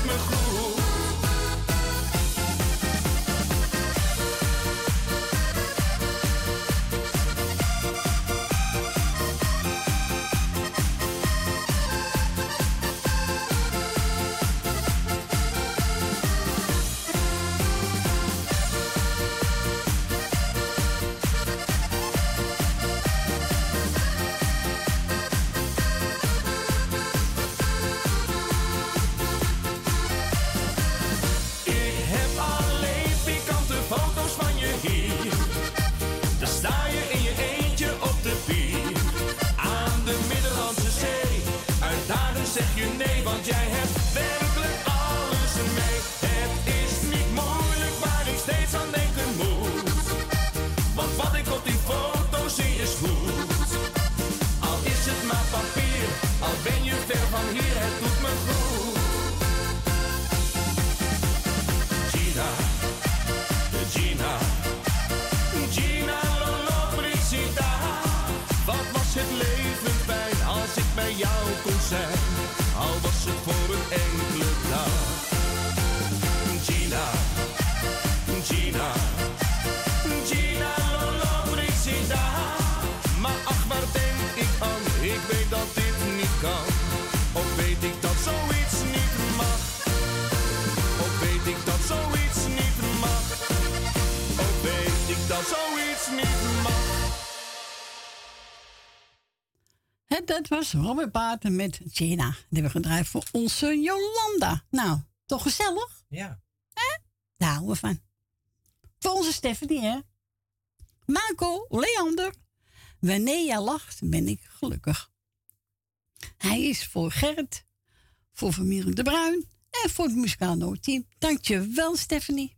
was Robert Baten met Gina. Die hebben we gedraaid voor onze Jolanda. Nou, toch gezellig? Ja. Daar houden we van. Voor onze Stephanie, hè? Marco, Leander. Wanneer jij lacht, ben ik gelukkig. Hij is voor Gerrit, voor familie De Bruin en voor het muzikale team. Dankjewel, Stephanie.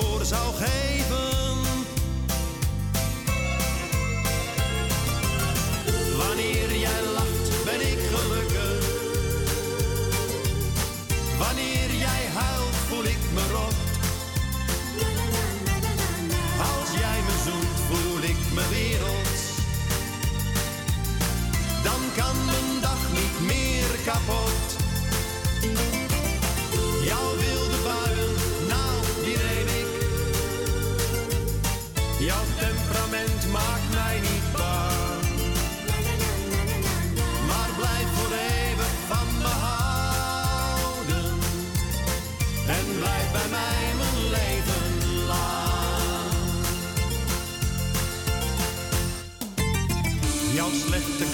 voor zou geven. Wanneer jij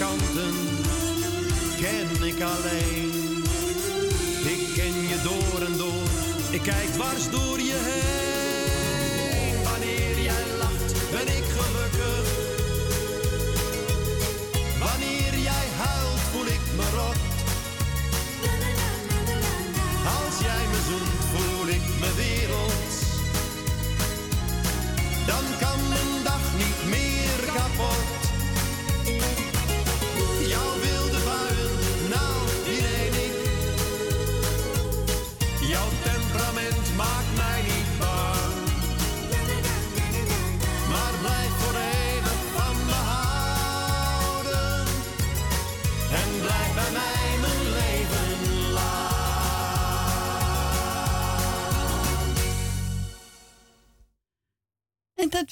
kanten ken ik alleen. Ik ken je door en door, ik kijk dwars door je heen.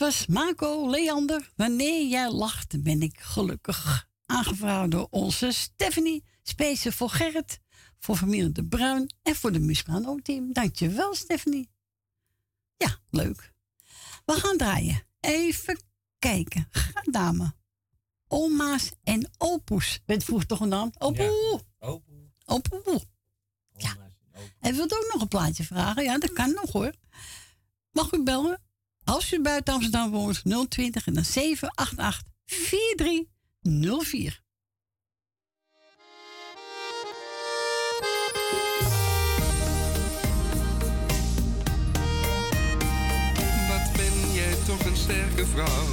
Was Marco Leander. Wanneer jij lacht, ben ik gelukkig. Aangevraagd door onze Stephanie. Speciaal voor Gerrit, voor familie De Bruin en voor de Muscano-team. Dankjewel, Stephanie. Ja, leuk. We gaan draaien. Even kijken. Ga, dame. Oma's en opoes. Werd vroeger toch een naam? Opoe. Opoe. Opoe. Ja. En wilt ook nog een plaatje vragen? Ja, dat kan nog hoor. Mag u bellen? Als u buiten Amsterdam woont, 020 en dan 788 4304. Wat ben jij toch een sterke vrouw.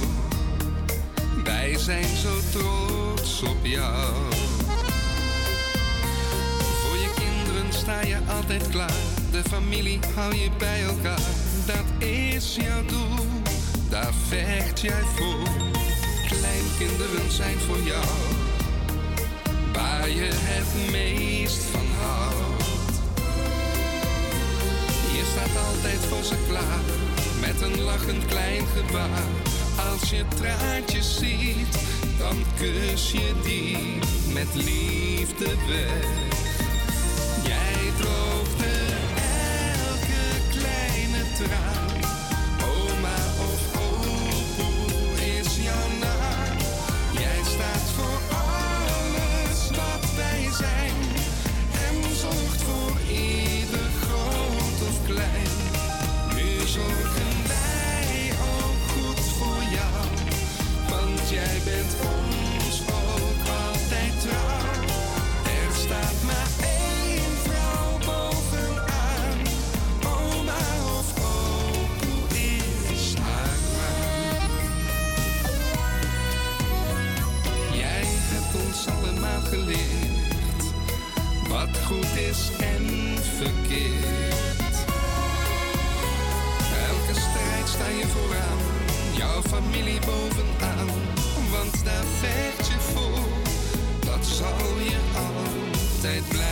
Wij zijn zo trots op jou. Voor je kinderen sta je altijd klaar. De familie hou je bij elkaar. Dat is jouw doel, daar vecht jij voor. Kleinkinderen zijn voor jou. Waar je het meest van houdt. Je staat altijd voor ze klaar, met een lachend klein gebaar. Als je traantjes ziet, dan kus je die met liefde weg. Jij kleine Oma of opoe is jouw naam. Jij staat voor alles wat wij zijn. En zorgt voor ieder groot of klein. Nu zorgen wij ook goed voor jou. Want jij bent ons en verkeerd. Elke strijd sta je vooraan, jouw familie bovenaan, want daar vecht je voor. Dat zal je altijd blijven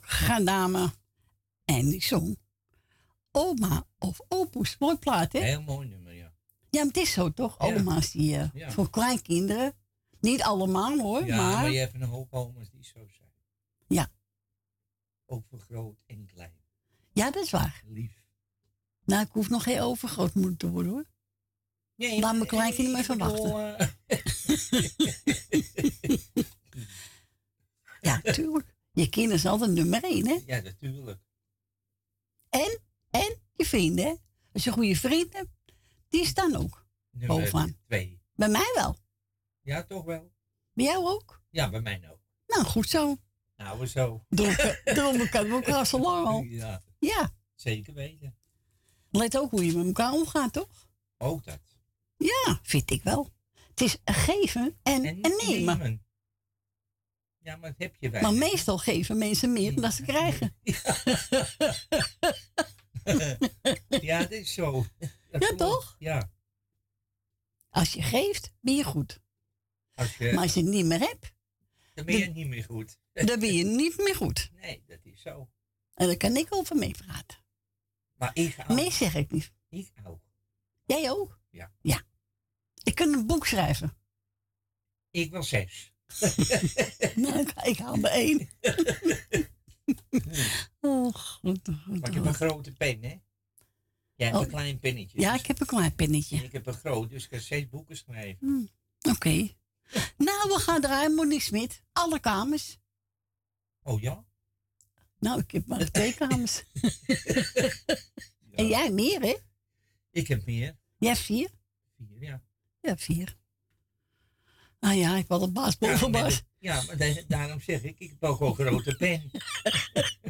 Gaan dame. En die zong. Oma of opus. Mooi plaat, hè? Heel mooi nummer, ja. Ja, maar het is zo toch? Ja. Oma's die eh, Ja. voor kleinkinderen. Niet allemaal hoor, Ja, maar, maar je hebt een hoop oma's die zo zijn. Ja. Ook voor groot en klein. ja, dat is waar. Lief. Nou, ik hoef nog geen overgrootmoeder te worden hoor. Nee, Laat mijn kleinkinderen maar even wachten. eh, ja, tuurlijk. Je kinderen is altijd nummer één, hè? Ja, natuurlijk. En, en je vrienden, hè? Als je goede vrienden hebt, die staan ook Nummer bovenaan. twee. Bij mij wel. Ja, toch wel? Bij jou ook? Ja, bij mij ook. Nou, goed zo. Nou, we zo. Daarom kennen we elkaar zo lang al. Ja, Ja. zeker weten. Let ook hoe je met elkaar omgaat, toch? Ook dat. Ja, vind ik wel. Het is geven en, En nemen. Ja, maar dat heb je bij. Maar meestal geven mensen meer dan ze krijgen. ja, dat is zo. Dat Ja, toch? Ja. Als je geeft, ben je goed. Als je, Maar als je het niet meer hebt, dan ben je niet meer goed. dan ben je niet meer goed. Nee, dat is zo. En daar kan ik over meepraten. Maar ik hou. Meer zeg ik niet. Ik hou. Jij ook? Ja. Ja. Ik kan een boek schrijven. Ik wil zes. nou, ik, haal er één. oh, goed. Maar ik heb een grote pen, hè? Jij hebt Oh. een klein pennetje. Ja, ik heb een klein pennetje. En ik heb een groot, dus ik kan zes boeken schrijven. Hm, Oké. Nou, we gaan draaien, Monique Smit. Alle kamers. Oh ja? Nou, ik heb maar twee kamers. En jij meer, hè? Ik heb meer. Jij hebt vier? Vier, ja. Ja, vier. Ah ja, ik wil de baas Ja, boven baas. het- ja, maar da- daarom zeg ik, ik heb ook wel een grote pen.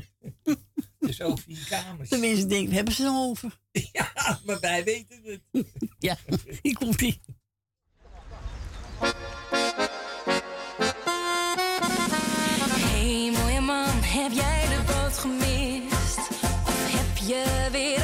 dus ook vier kamers. De mensen denken, we hebben ze nog over. Ja, maar wij weten het. ja, hier komt ie. Hey mooie man, heb jij de boot gemist? Of heb je weer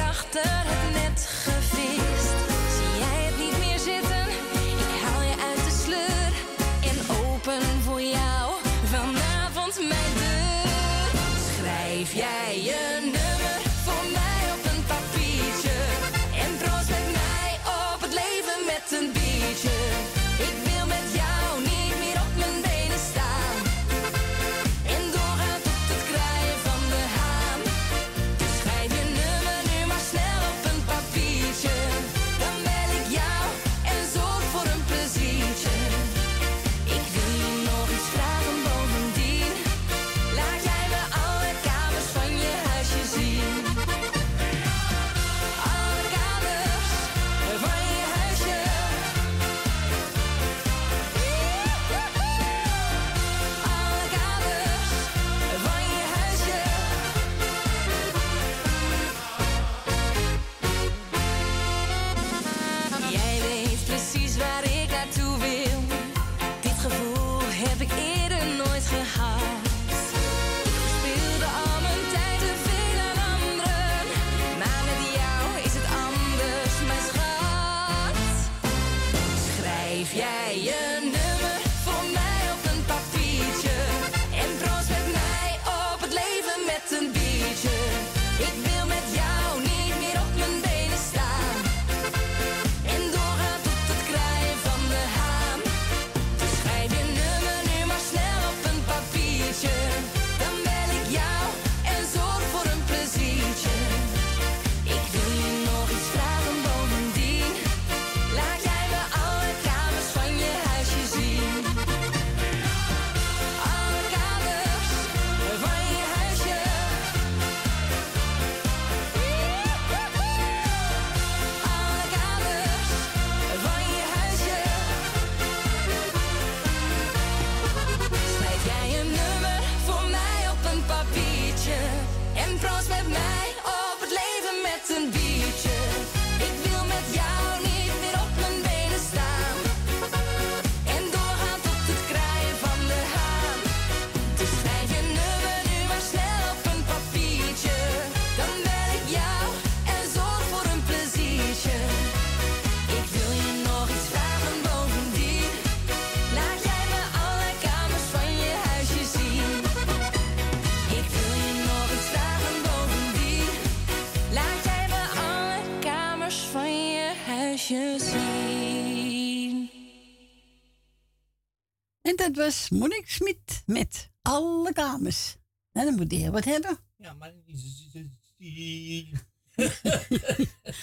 dat was Monique Smit met alle kamers. En dan moet de heer wat hebben. Ja, maar...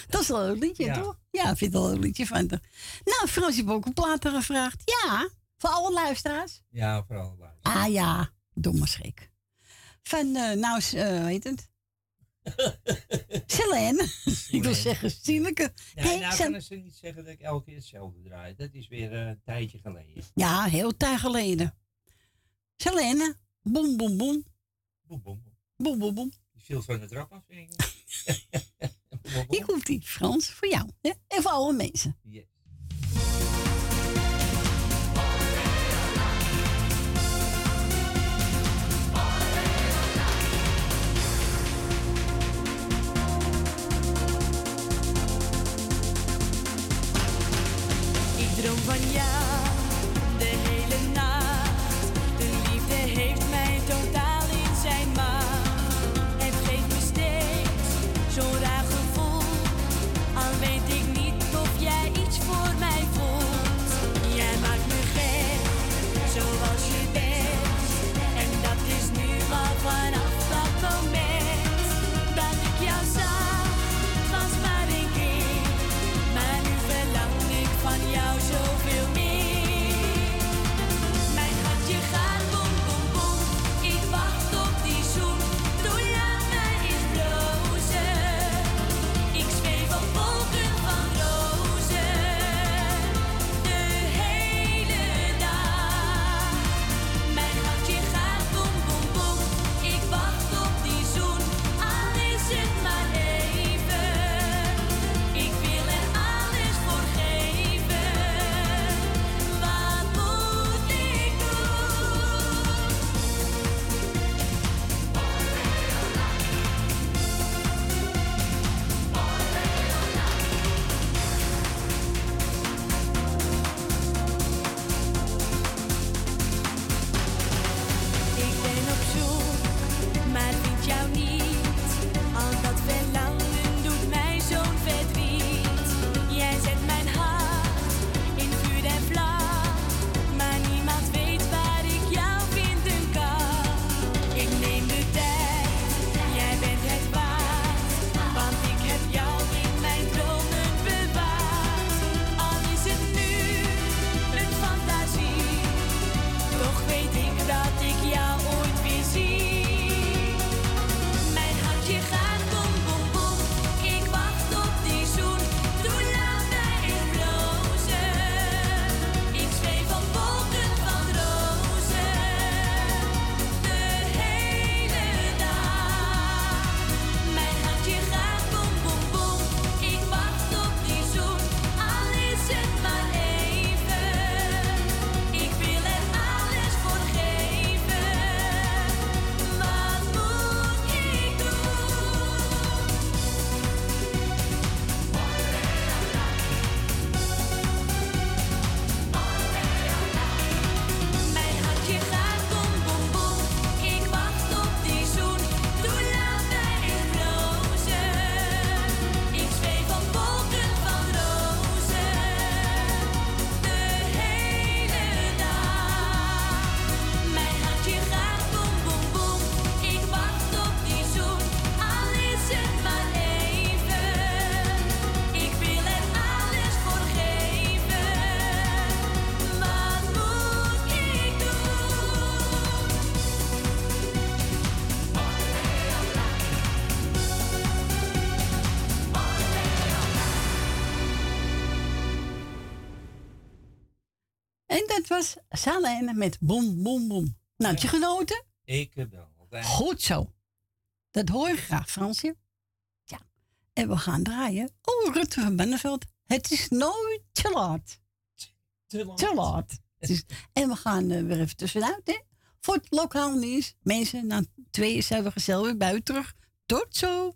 Dat is wel een liedje, Ja. toch? Ja, ik vind het wel een liedje van haar. Nou, Frans, je hebt ook een gevraagd. Ja, voor alle luisteraars. Ja, vooral waar. Ah ja, domme schrik. Van, eh nou, hoe heet het? Selene. ik wil zeggen, Sieleke. Nee, Nee, nou kunnen ze niet zeggen dat ik elke keer hetzelfde draai. Dat is weer eh, een tijdje geleden. Ja, heel tijd geleden. Selene. Boem, boem, boem. Boem, boem. Boem, boem, boem. Die viel van de trap af. denk ik. Hier komt die, Frans, voor jou. Hè? En voor alle mensen. Yes. Ik droom Salene met Boem, Boem, Boem. Nou, heb je genoten? Ik heb wel. Goed zo. Dat hoor je graag, Fransje. Ja. En we gaan draaien. Oh, Rutte van Benneveld. Het is nooit te laat. Te laat. Te laat. Het is, en we gaan eh, weer even tussenuit, hè. Voor het lokaal nieuws. Mensen, na twee zijn we gezellig weer buiten terug. Tot zo.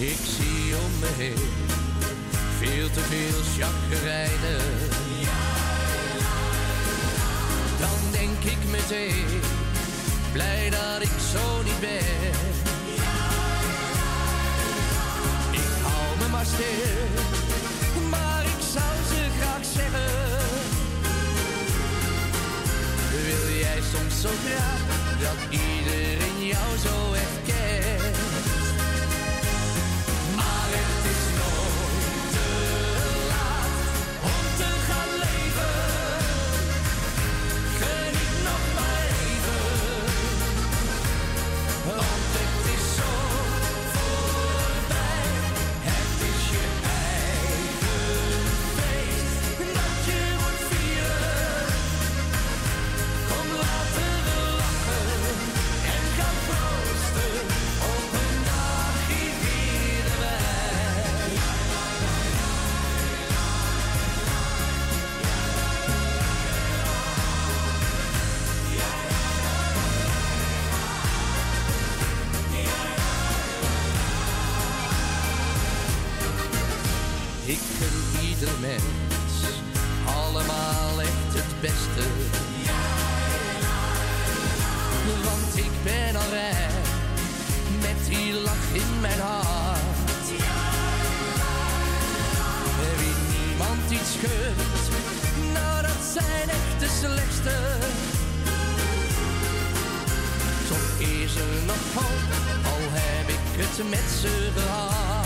Ik zie om me heen veel te veel chagrijnen. Dan denk ik meteen, blij dat ik zo niet ben. Ik hou me maar stil, maar ik zou ze graag zeggen. Wil jij soms zo graag dat iedereen jou zo echt slechtste. Is er nog hoop, al heb ik het met ze gehad.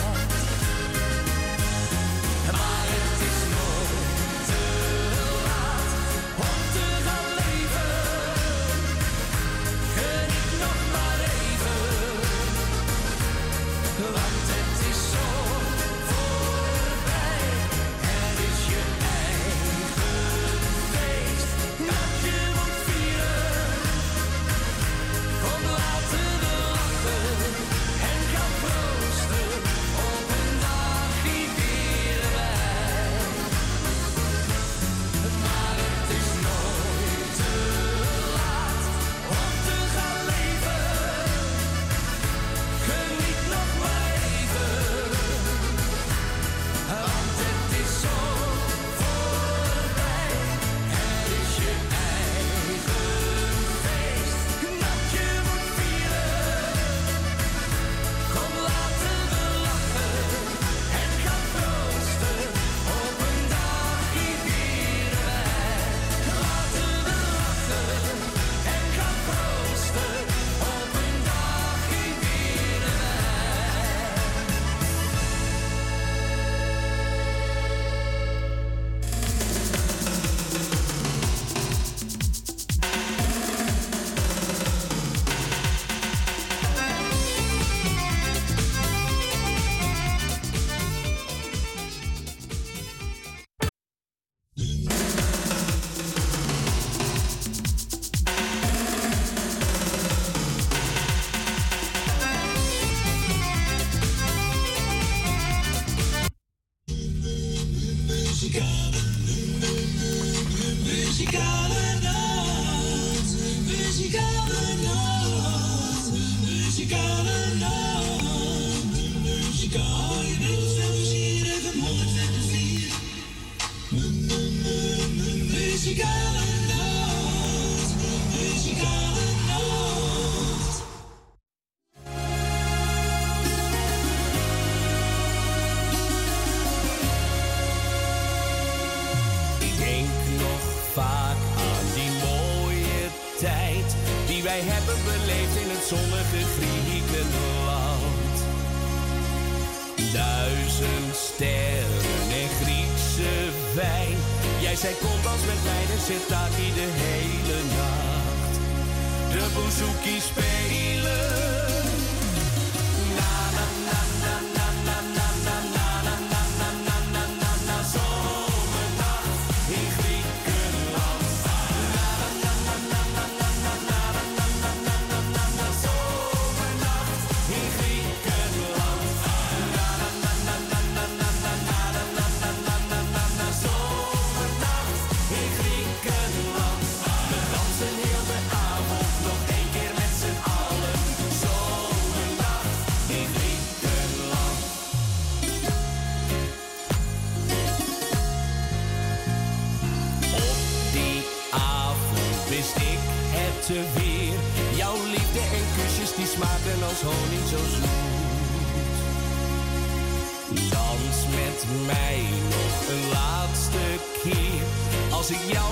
mij nog een laatste keer. Als ik jou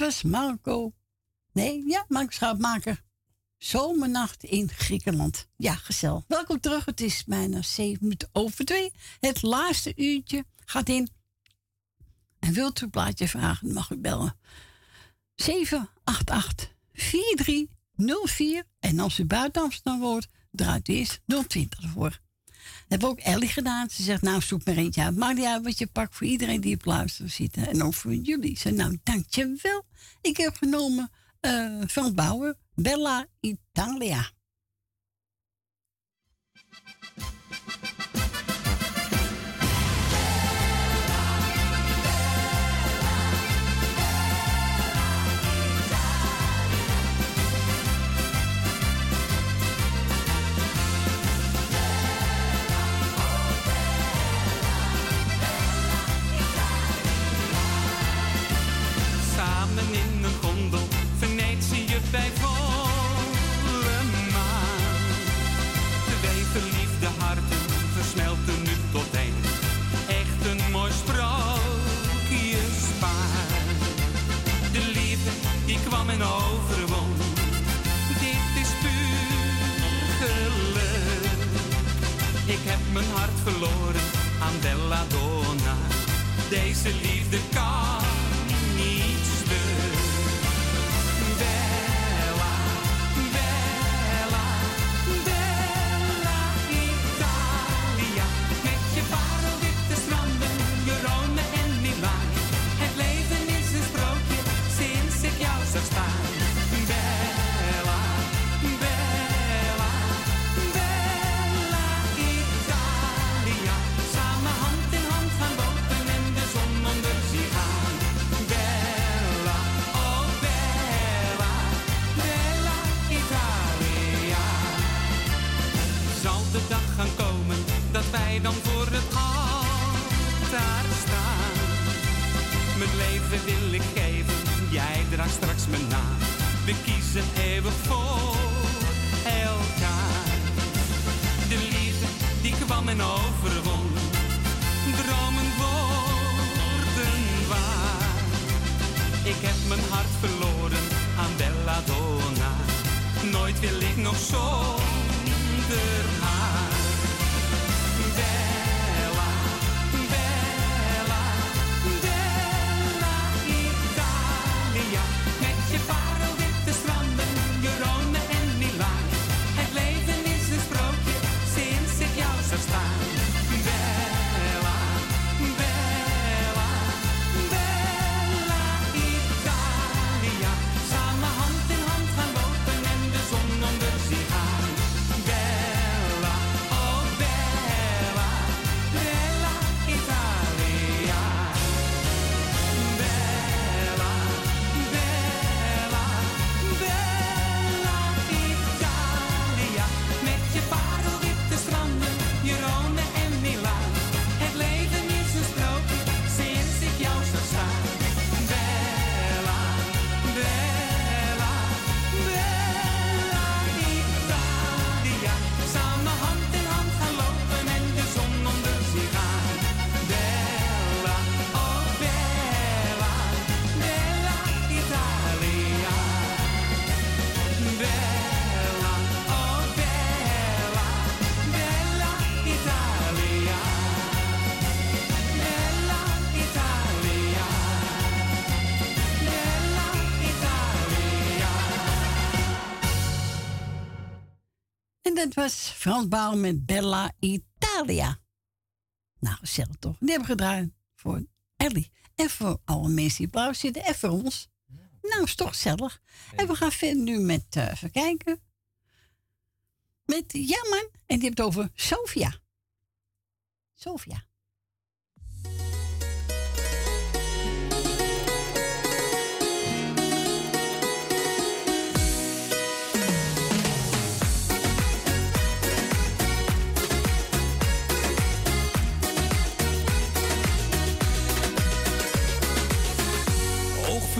was Marco. Nee, ja, Marco Schoutmaker. Zomernacht in Griekenland. Ja, gezellig. Welkom terug. Het is bijna 7 minuten over 2. Het laatste uurtje gaat in. En wilt u een plaatje vragen, mag u bellen. 788 4304. En als u buiten Amsterdam woont, draait u eerst 020 ervoor. Dat hebben we ook Ellie gedaan. Ze zegt, nou zoek maar eentje uit. Maar ja, wat je pakt voor iedereen die op luisteren zit. En ook voor jullie. Ze nou dankjewel. Ik heb genomen eh, van Bouwen, Bella Italia. mijn hart verloren aan Bella Donna. Deze liefde kan leven wil ik geven, jij draagt straks mijn naam. We kiezen eeuwig voor elkaar. De liefde die kwam en overwon, dromen worden waar. Ik heb mijn hart verloren aan Belladonna, nooit wil ik nog zonder haar. Was Frans Bauer met Bella Italia. Nou, gezellig toch? Die hebben we gedraaid voor Ellie. En voor alle mensen die blauw zitten. En voor ons. Nou, is toch gezellig. En we gaan verder nu met, eh, even kijken. Met Jammer. En die heeft het over Sofia. Sofia.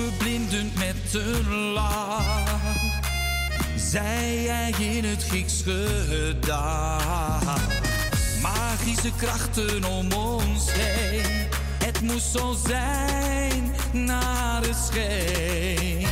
Oogverblindend met een lach. Zei hij in het Grieks gedaan Magische krachten om ons heen. Het moest zo zijn naar het scheen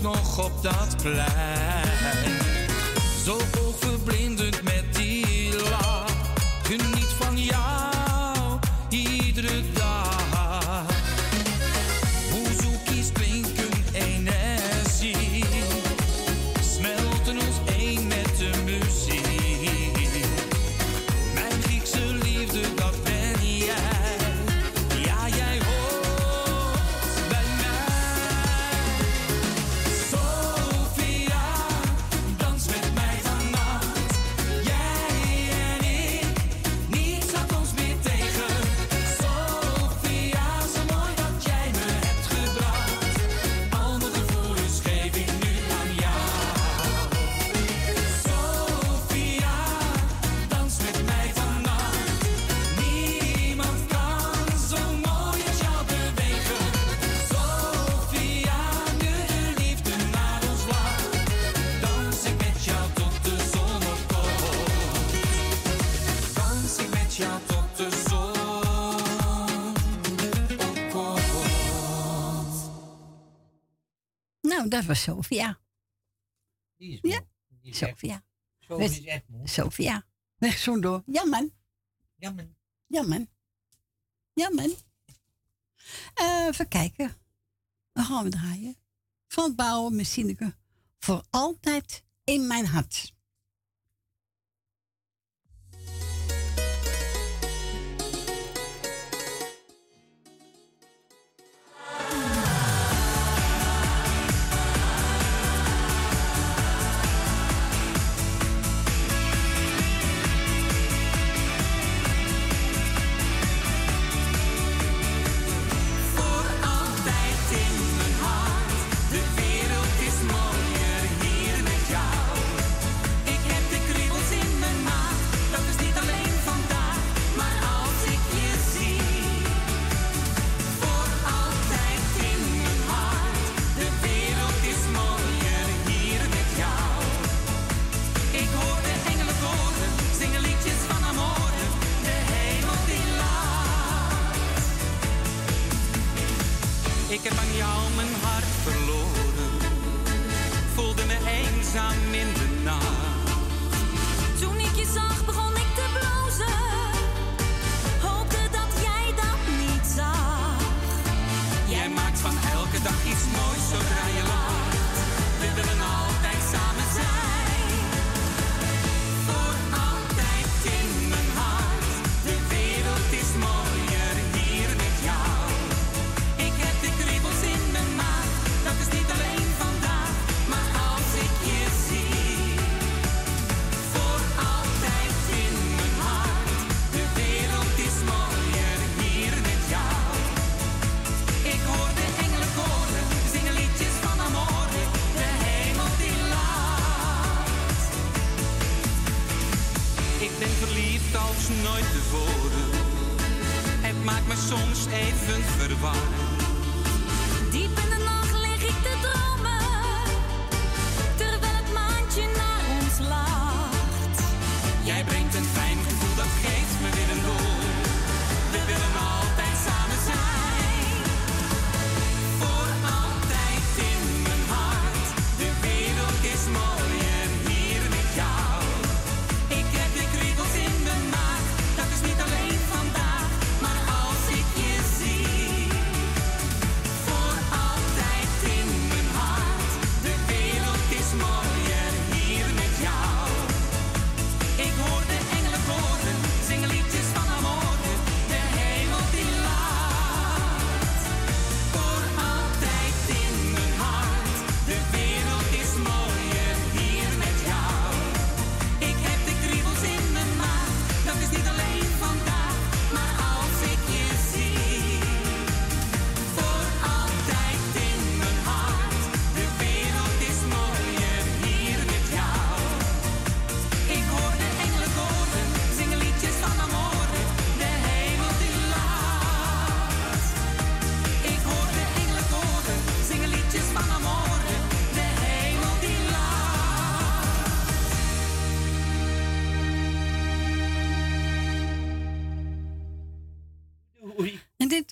nog op dat plein. Zo dat was Sofia. Die is Ja, Die is. Sofia is echt. Sofia. Wegzoen door. Ja, man. Ja, man. Ja, man. Ja, man. Eh, even kijken. Dan gaan we draaien. Van Bouwen met Sineke. Voor altijd in mijn hart. In de nacht. Toen ik je zag, begon ik te blozen. Hoopte dat jij dat niet zag. Jij maakt van elke dag iets moois zodra je even verward.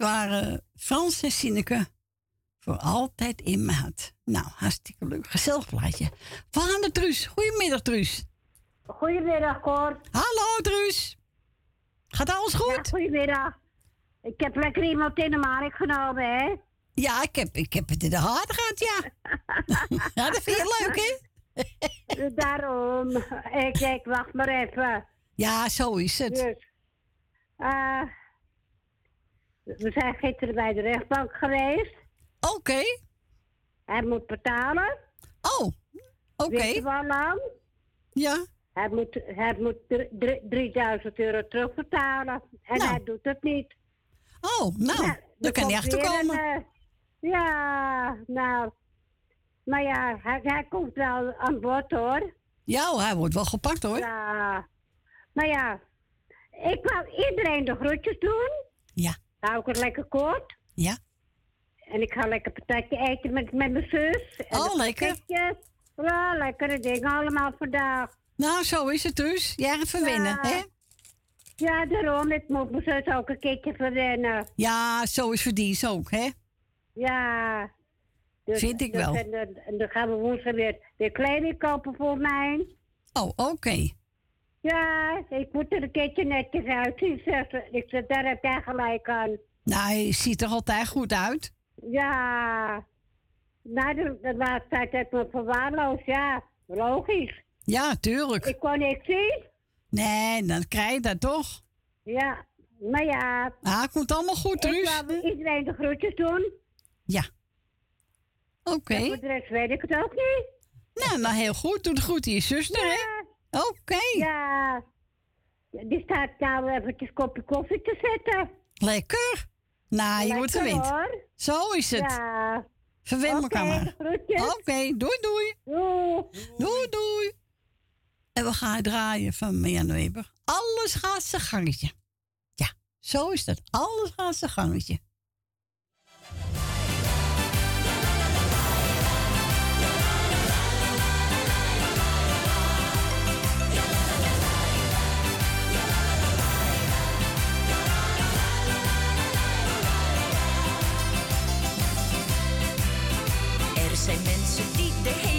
Waren Frans en Sineke. Voor altijd in mijn hart. Nou, hartstikke leuk. Gezellig plaatje. Van de Truus. Goedemiddag, Truus. Goedemiddag, Cor. Hallo, Truus. Gaat alles goed? goedemiddag. Ik heb lekker iemand in de markt genomen, hè? Ja, ik heb, ik heb het in de hart gehad, ja. ja, dat vind je leuk, hè? Daarom. Ik denk, wacht maar even. Ja, zo is het. Dus, eh, we zijn gisteren bij de rechtbank geweest. Oké. Hij moet betalen. Oh, oké. Weet je wel lang? Ja. Hij moet, hij moet dr- dr- 3000 euro terugbetalen. En Nou. hij doet het niet. Oh, nou, dan kan hij achterkomen. een, eh, ja, nou. Maar ja, hij, hij komt wel aan bod hoor. Ja, hoor, hij wordt wel gepakt, hoor. Ja. Maar ja, ik wou iedereen de groetjes doen. Ja. Hou ik het lekker kort. Ja. En ik ga lekker patatje eten met, met mijn zus. En Oh, lekker. Ja, lekkere dingen allemaal vandaag. Nou, zo is het dus. Jij even wennen, hè? Ja, daarom. Ik moet mijn zus ook een keertje verwennen. Ja, zo is verdiend ook, hè? Ja. Dus, Vind ik dus wel. En, dan- en dan gaan we woensdag weer, weer kleding kopen voor mij. Oh, oké. Ja, ik moet er een keertje netjes uitzien. zeg ze. Ik zeg, daar heb jij gelijk aan. Nou, hij ziet er altijd goed uit. Ja. Nou, de, de laatste tijd heb ik me verwaarloosd. Ja, logisch. Ja, tuurlijk. Ik kon niks zien. Nee, dan krijg je dat toch. Ja, maar ja. Ah, het komt allemaal goed, Ik Truus. wil iedereen de groetjes doen. Ja. Oké. En voor de rest weet ik het ook niet. Nou, nou heel goed. Doe goed aan je zuster, hè? Oké. Ja. Die staat nou eventjes kopje koffie te zetten. Lekker. Nou, je wordt gewend. hoor. Zo is het. Ja. Verwen Oké, elkaar maar. Oké, doei doei. Doei. Doei doei. En we gaan draaien van Mirjam Weber. Alles gaat zijn gangetje. Ja, zo is dat. Alles gaat zijn gangetje. Mensen die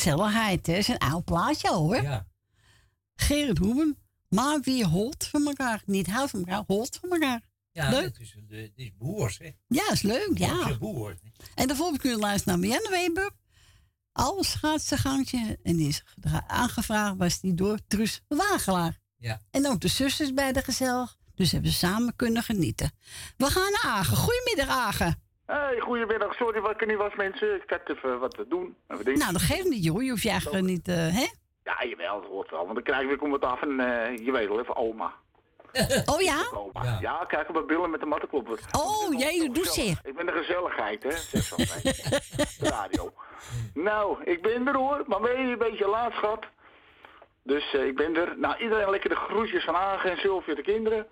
gezelligheid, hè? is een oud plaatje hoor. Ja. Gerrit Hoeven, Maar wie holt van elkaar? Niet houdt van elkaar, holt van elkaar. Ja, leuk. het is, het is boers, hè. Ja, is leuk, ja. Boerse boer. En daarvoor kun je luisteren naar Marianne Weber. Alles gaat zijn gangje. En die is aangevraagd, was die door Truus Wagelaar. Ja. En ook de zusters bij de gezellig. Dus hebben ze samen kunnen genieten. We gaan naar Agen. Goedemiddag, Agen. Hey, goedemiddag. Sorry dat ik er niet was, mensen. Ik had even wat te doen. Even dingen. Nou, dat geeft niet, joh. Je hoeft je eigenlijk niet, eh, hè? Ja, jawel, dat hoort wel. Want dan krijg ik weer kom wat af en eh, je weet wel even oma. Oh ja? Oma. Ja, kijk op mijn billen met de mattenklopper. Oh, jij doet zeer. Ik ben de gezelligheid, hè, zegt ze altijd. De radio. Nou, ik ben er hoor, maar ben je een beetje laat, schat. Dus eh, ik ben er. Nou, iedereen lekker de groetjes van Agen en Sylvia de kinderen.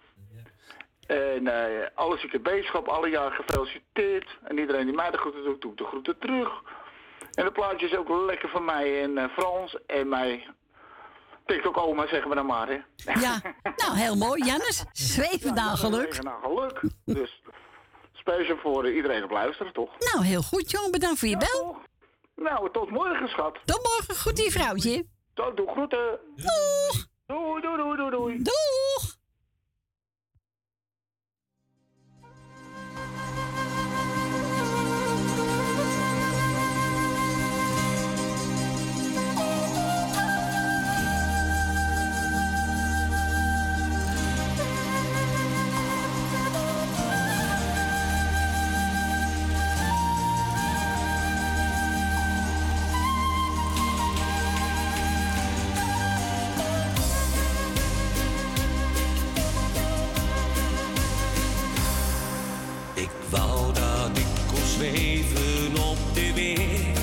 En eh alle zieke beterschap, alle jaar gefeliciteerd. En iedereen die mij de groeten doet, doet de groeten terug. En de plaatje is ook lekker van mij en eh, Frans. En mij tikt ook oma, zeggen we dan maar, hè. Ja, nou, heel mooi. Jannes, zweven naar geluk. Nou, geluk. Dus speciaal voor iedereen op luisteren, toch? Nou, heel goed, jongen. Bedankt voor je bel. Nou, tot morgen, schat. Tot morgen. Goed, die vrouwtje. Tot, doe groeten. Doeg. Doei, doei, doei, doei, doei. Doeg. Zweven op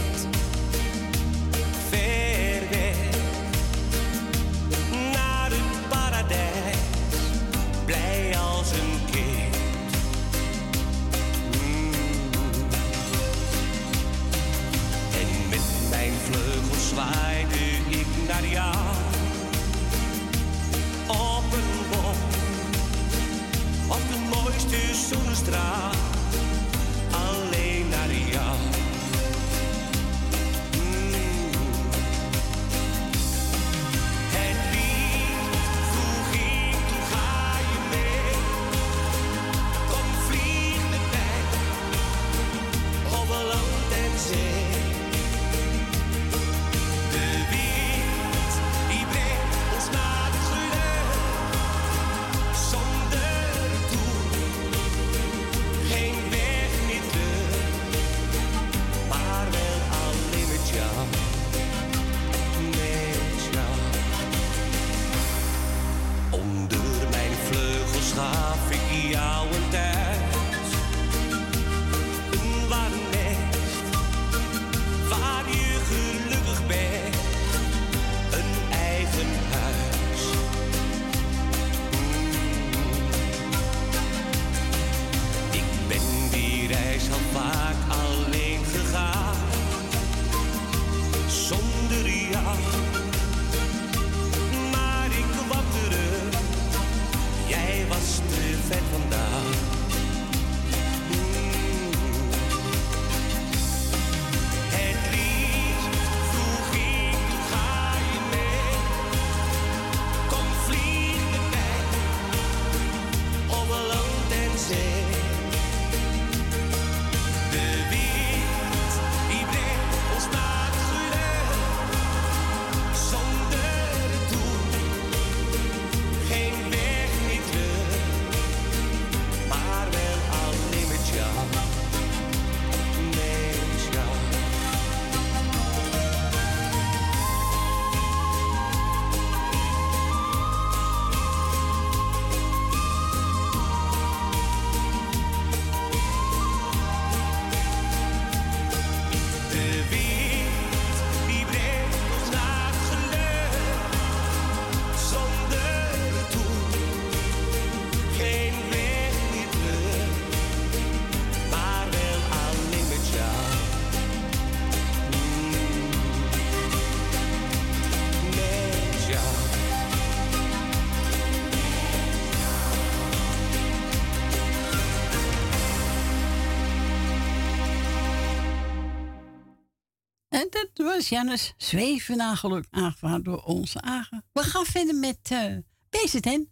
dat was Jannes Zweven aangeluk aangevraagd door onze Agen. We gaan verder met eh, uh, Bezet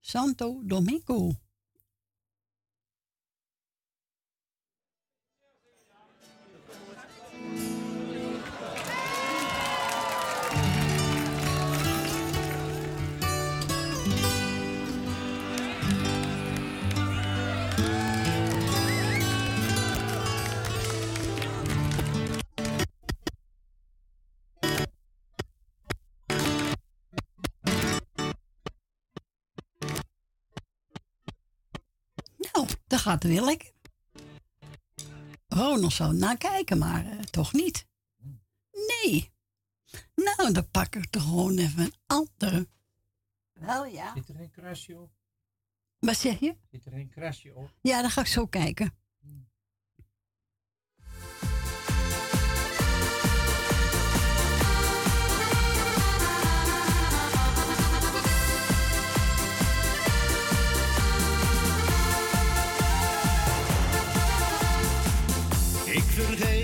Santo Domingo. dat wil ik. Oh, Ronald zou zo maar eh, toch niet. Nee. Nou, dan pak ik er gewoon even een andere. Wel ja. Zit er een krasje op? Wat zeg je? Zit er een krasje op? Ja, dan ga ik zo kijken. vergeten.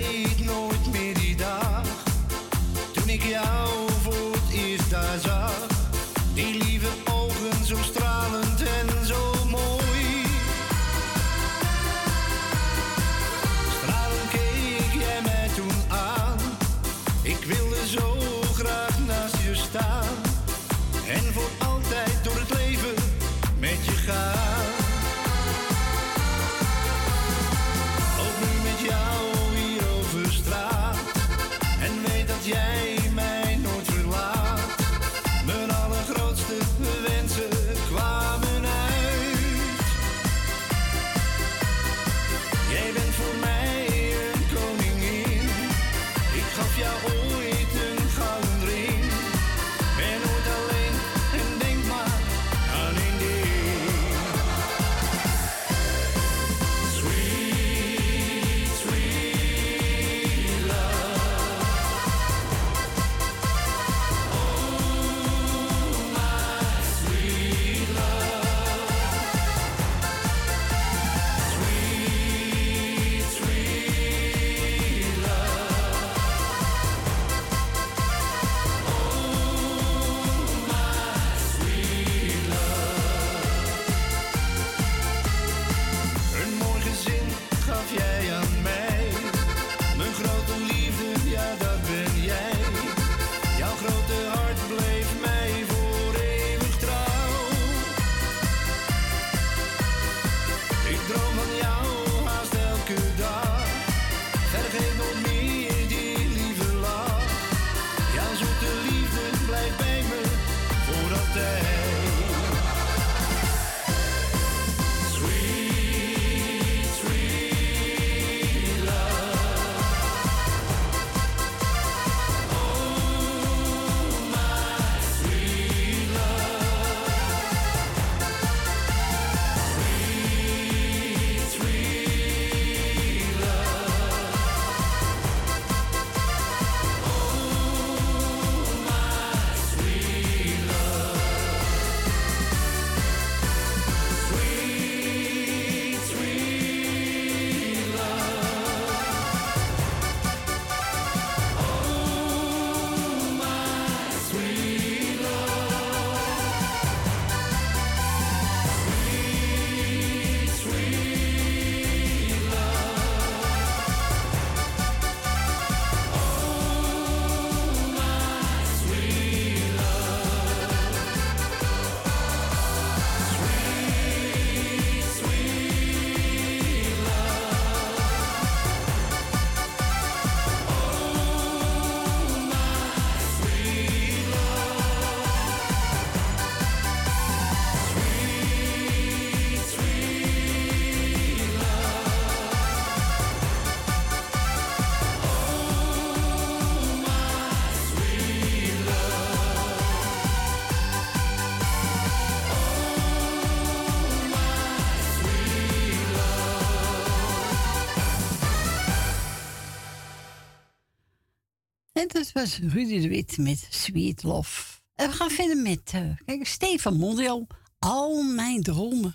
was Rudy de Wit met Sweet Love. En we gaan verder met, eh, kijk, Stefan Mondial. Al mijn dromen.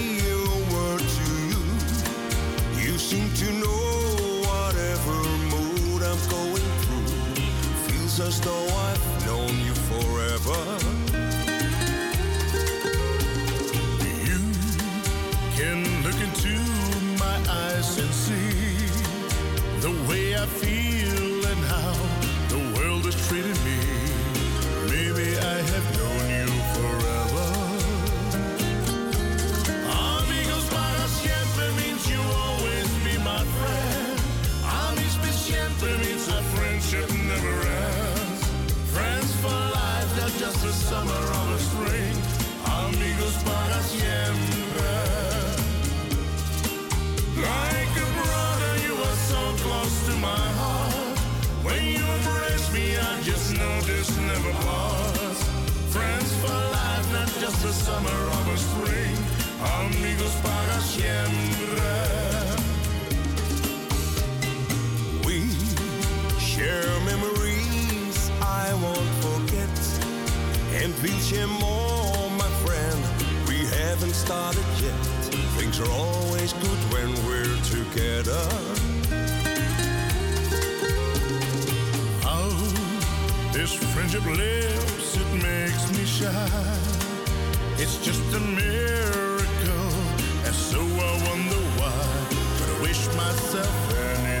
are always good when we're together. How this friendship lives, it makes me shy. It's just a miracle, and so I wonder why. Could I wish myself an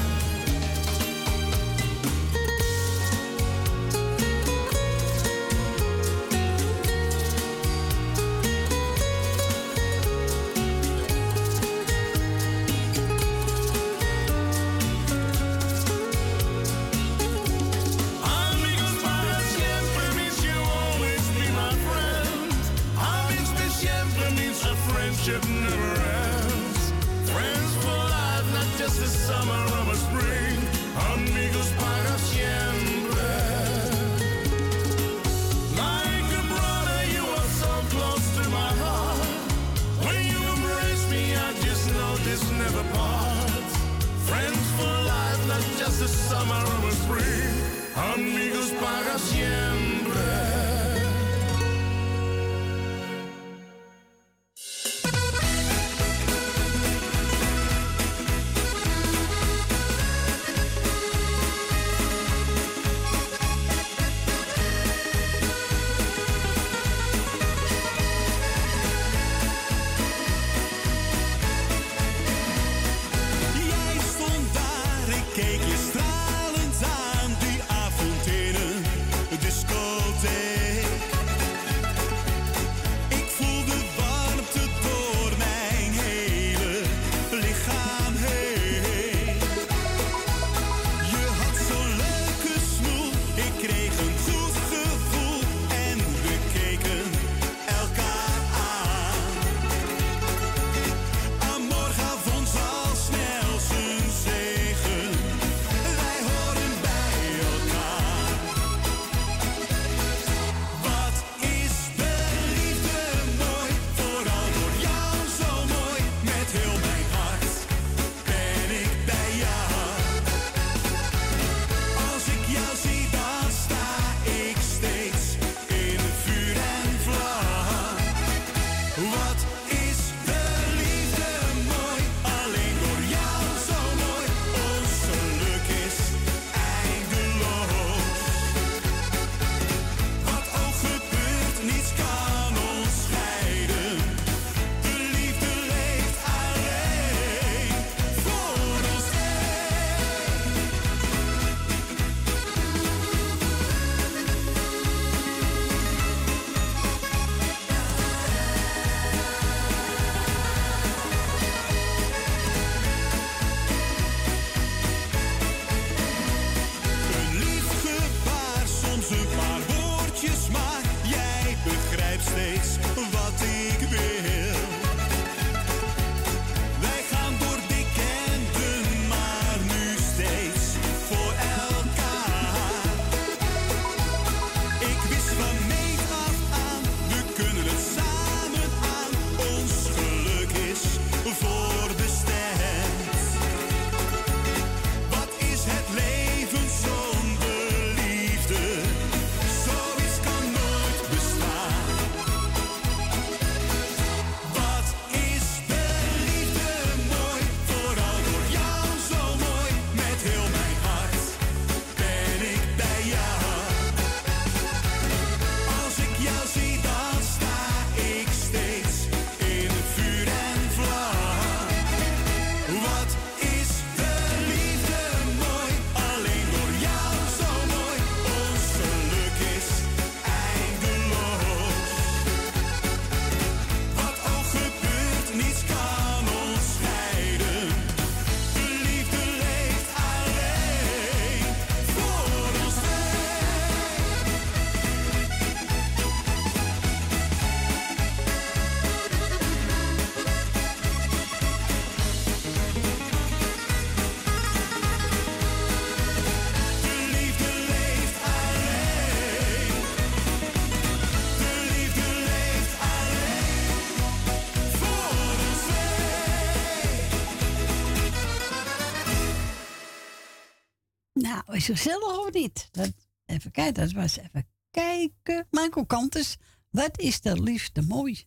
is gezellig of niet? Dat, even kijken, dat was even kijken. Michael Kantus, wat is de liefde mooi?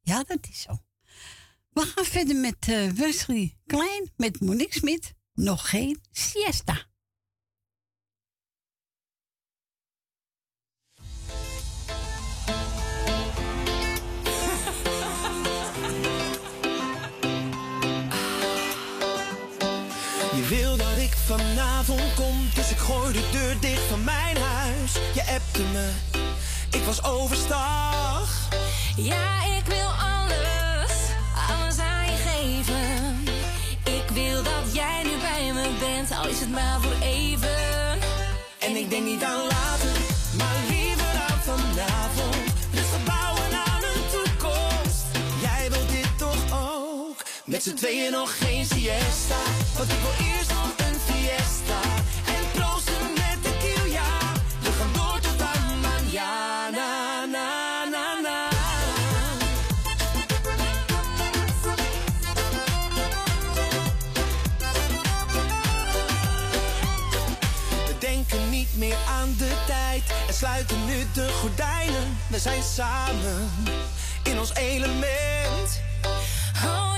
Ja, dat is zo. We gaan verder met uh, Wesley Klein, met Monique Smit. Nog geen siesta. dus ik gooi de deur dicht van mijn huis. Je appte me, ik was overstag. Ja, ik wil alles, alles aan je geven. Ik wil dat jij nu bij me bent, al is het maar voor even. En ik denk niet aan later, maar liever aan vanavond. Dus we bouwen aan een toekomst. Jij wilt dit toch ook? Met z'n tweeën nog geen siesta, want ik wil eerst nog en proosten met tequila. We gaan door tot aan na, na, na. We denken niet meer aan de tijd en sluiten nu de gordijnen. We zijn samen in ons element. Oh,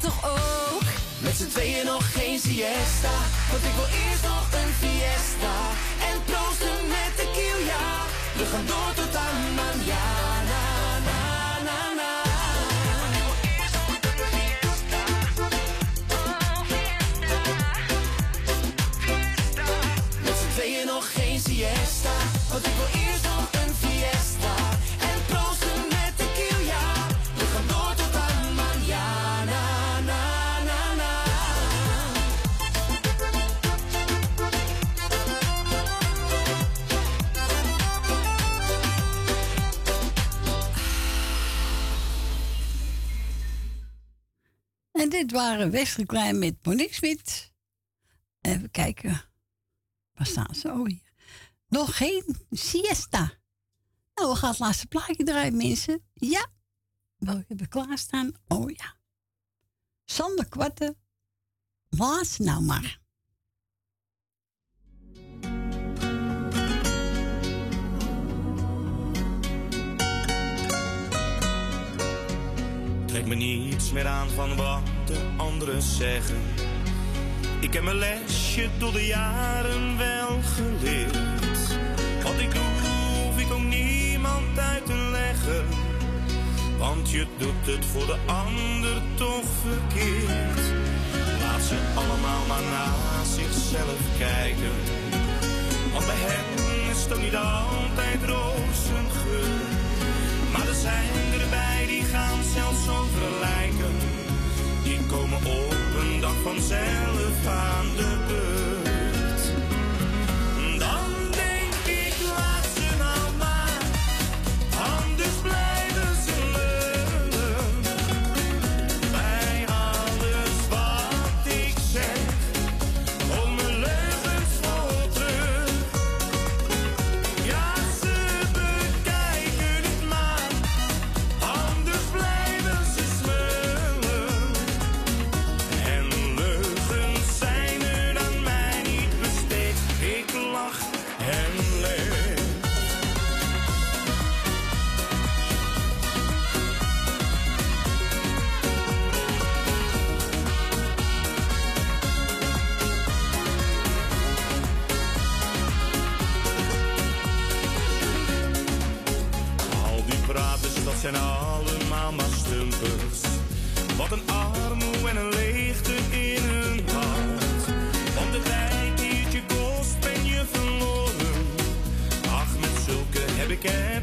toch ook? Met z'n tweeën nog geen siesta. Want ik wil eerst nog een fiesta. En proosten met tequila. We gaan door tot aan mañana. Dit waren Wesley Klein met Monique Smit. Even kijken. Waar staan ze? Oh, hier. Nog geen siesta. Nou, we gaan het laatste plaatje draaien, mensen. Ja. Welke hebben we klaarstaan? Oh ja. Sander Kwarten. Laat nou maar. Trek me niets meer aan van wat de anderen zeggen. Ik heb mijn lesje door de jaren wel geleerd. Wat ik doe, hoef ik ook niemand uit te leggen. Want je doet het voor de ander toch verkeerd. Laat ze allemaal maar naar zichzelf kijken. Want bij hen is het niet altijd rozengeur. Maar er zijn erbij die gaan zelfs over lijken. Die komen op een dag vanzelf aan de beurt. Zulke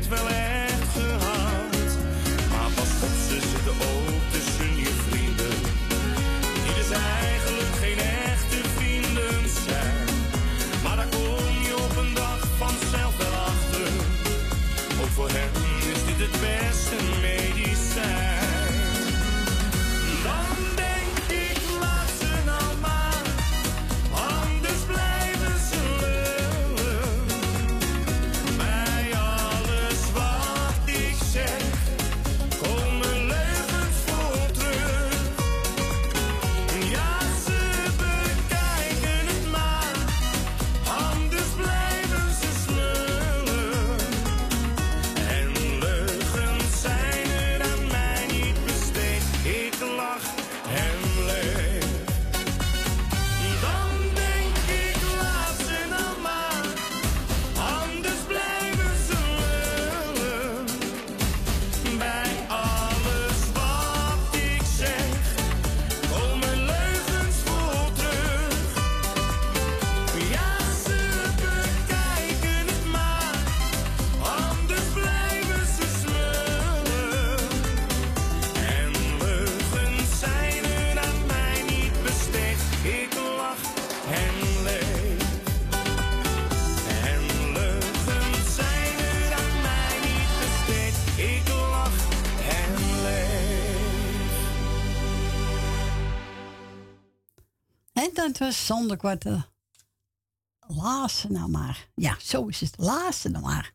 zonder kwart. Laatste nou maar. Ja, zo is het. Laatste nou maar.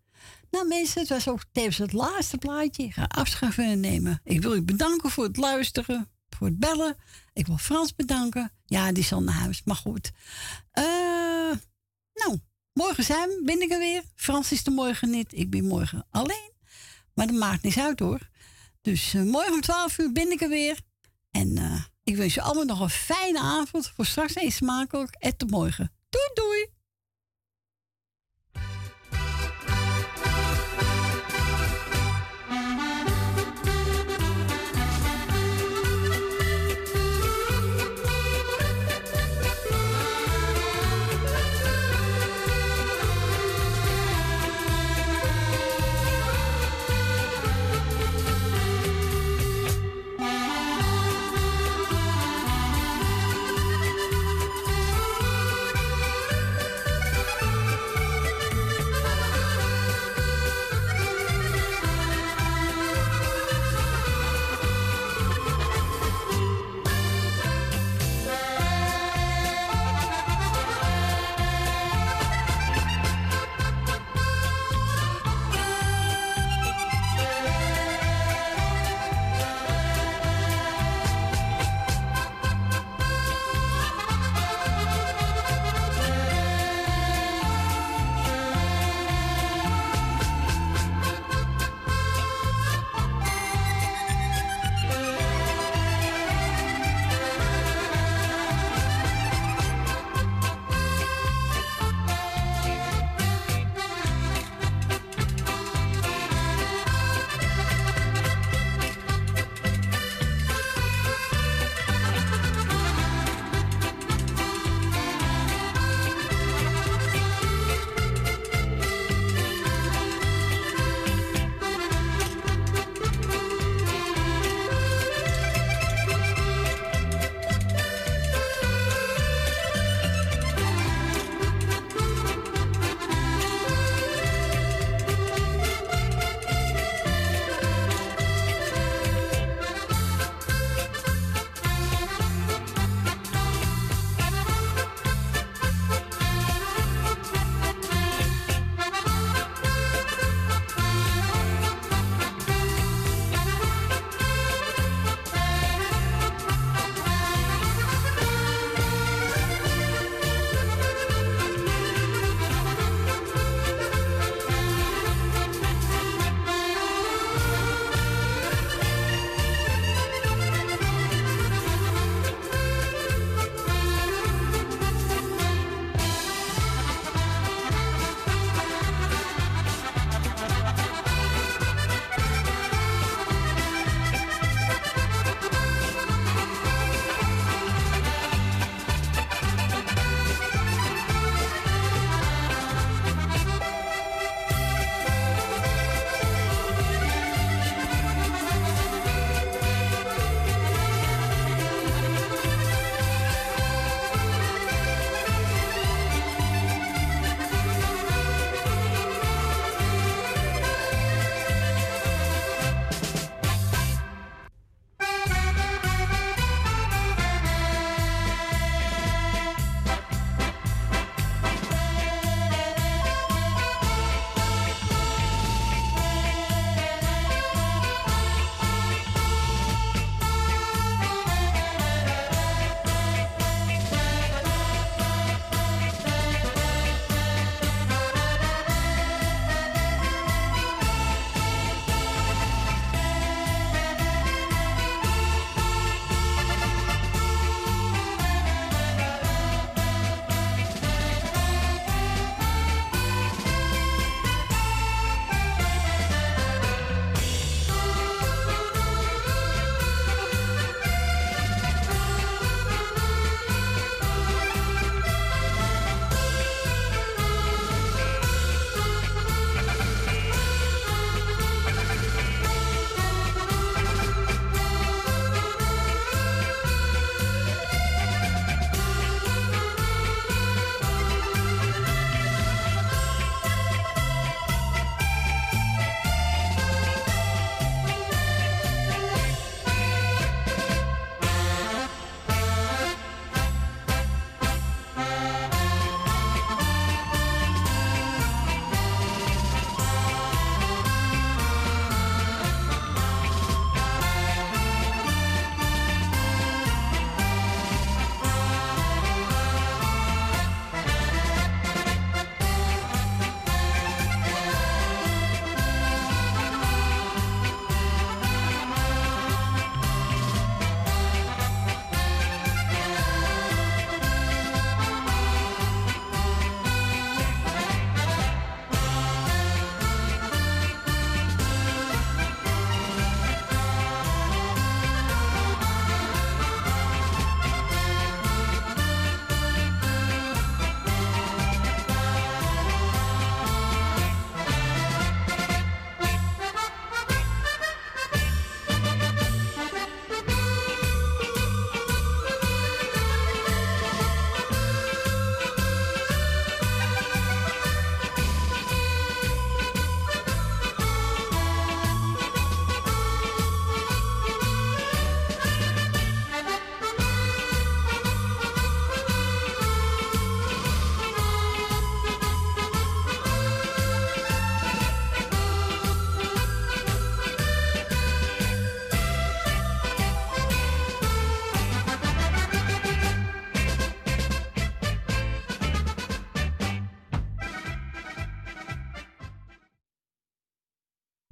Nou mensen, het was ook tevens het laatste plaatje. Ga afscheid nemen. Ik wil u bedanken voor het luisteren, voor het bellen. Ik wil Frans bedanken. Ja, die zal naar huis, maar goed. Eh, nou, morgen zijn ben ik er weer. Frans is er morgen niet. Ik ben morgen alleen. Maar dat maakt niks uit hoor. Dus eh, morgen om 12 uur ben ik er weer. En eh, ik wens je allemaal nog een fijne avond. Voor straks eens smakelijk. En tot morgen. Doei doei.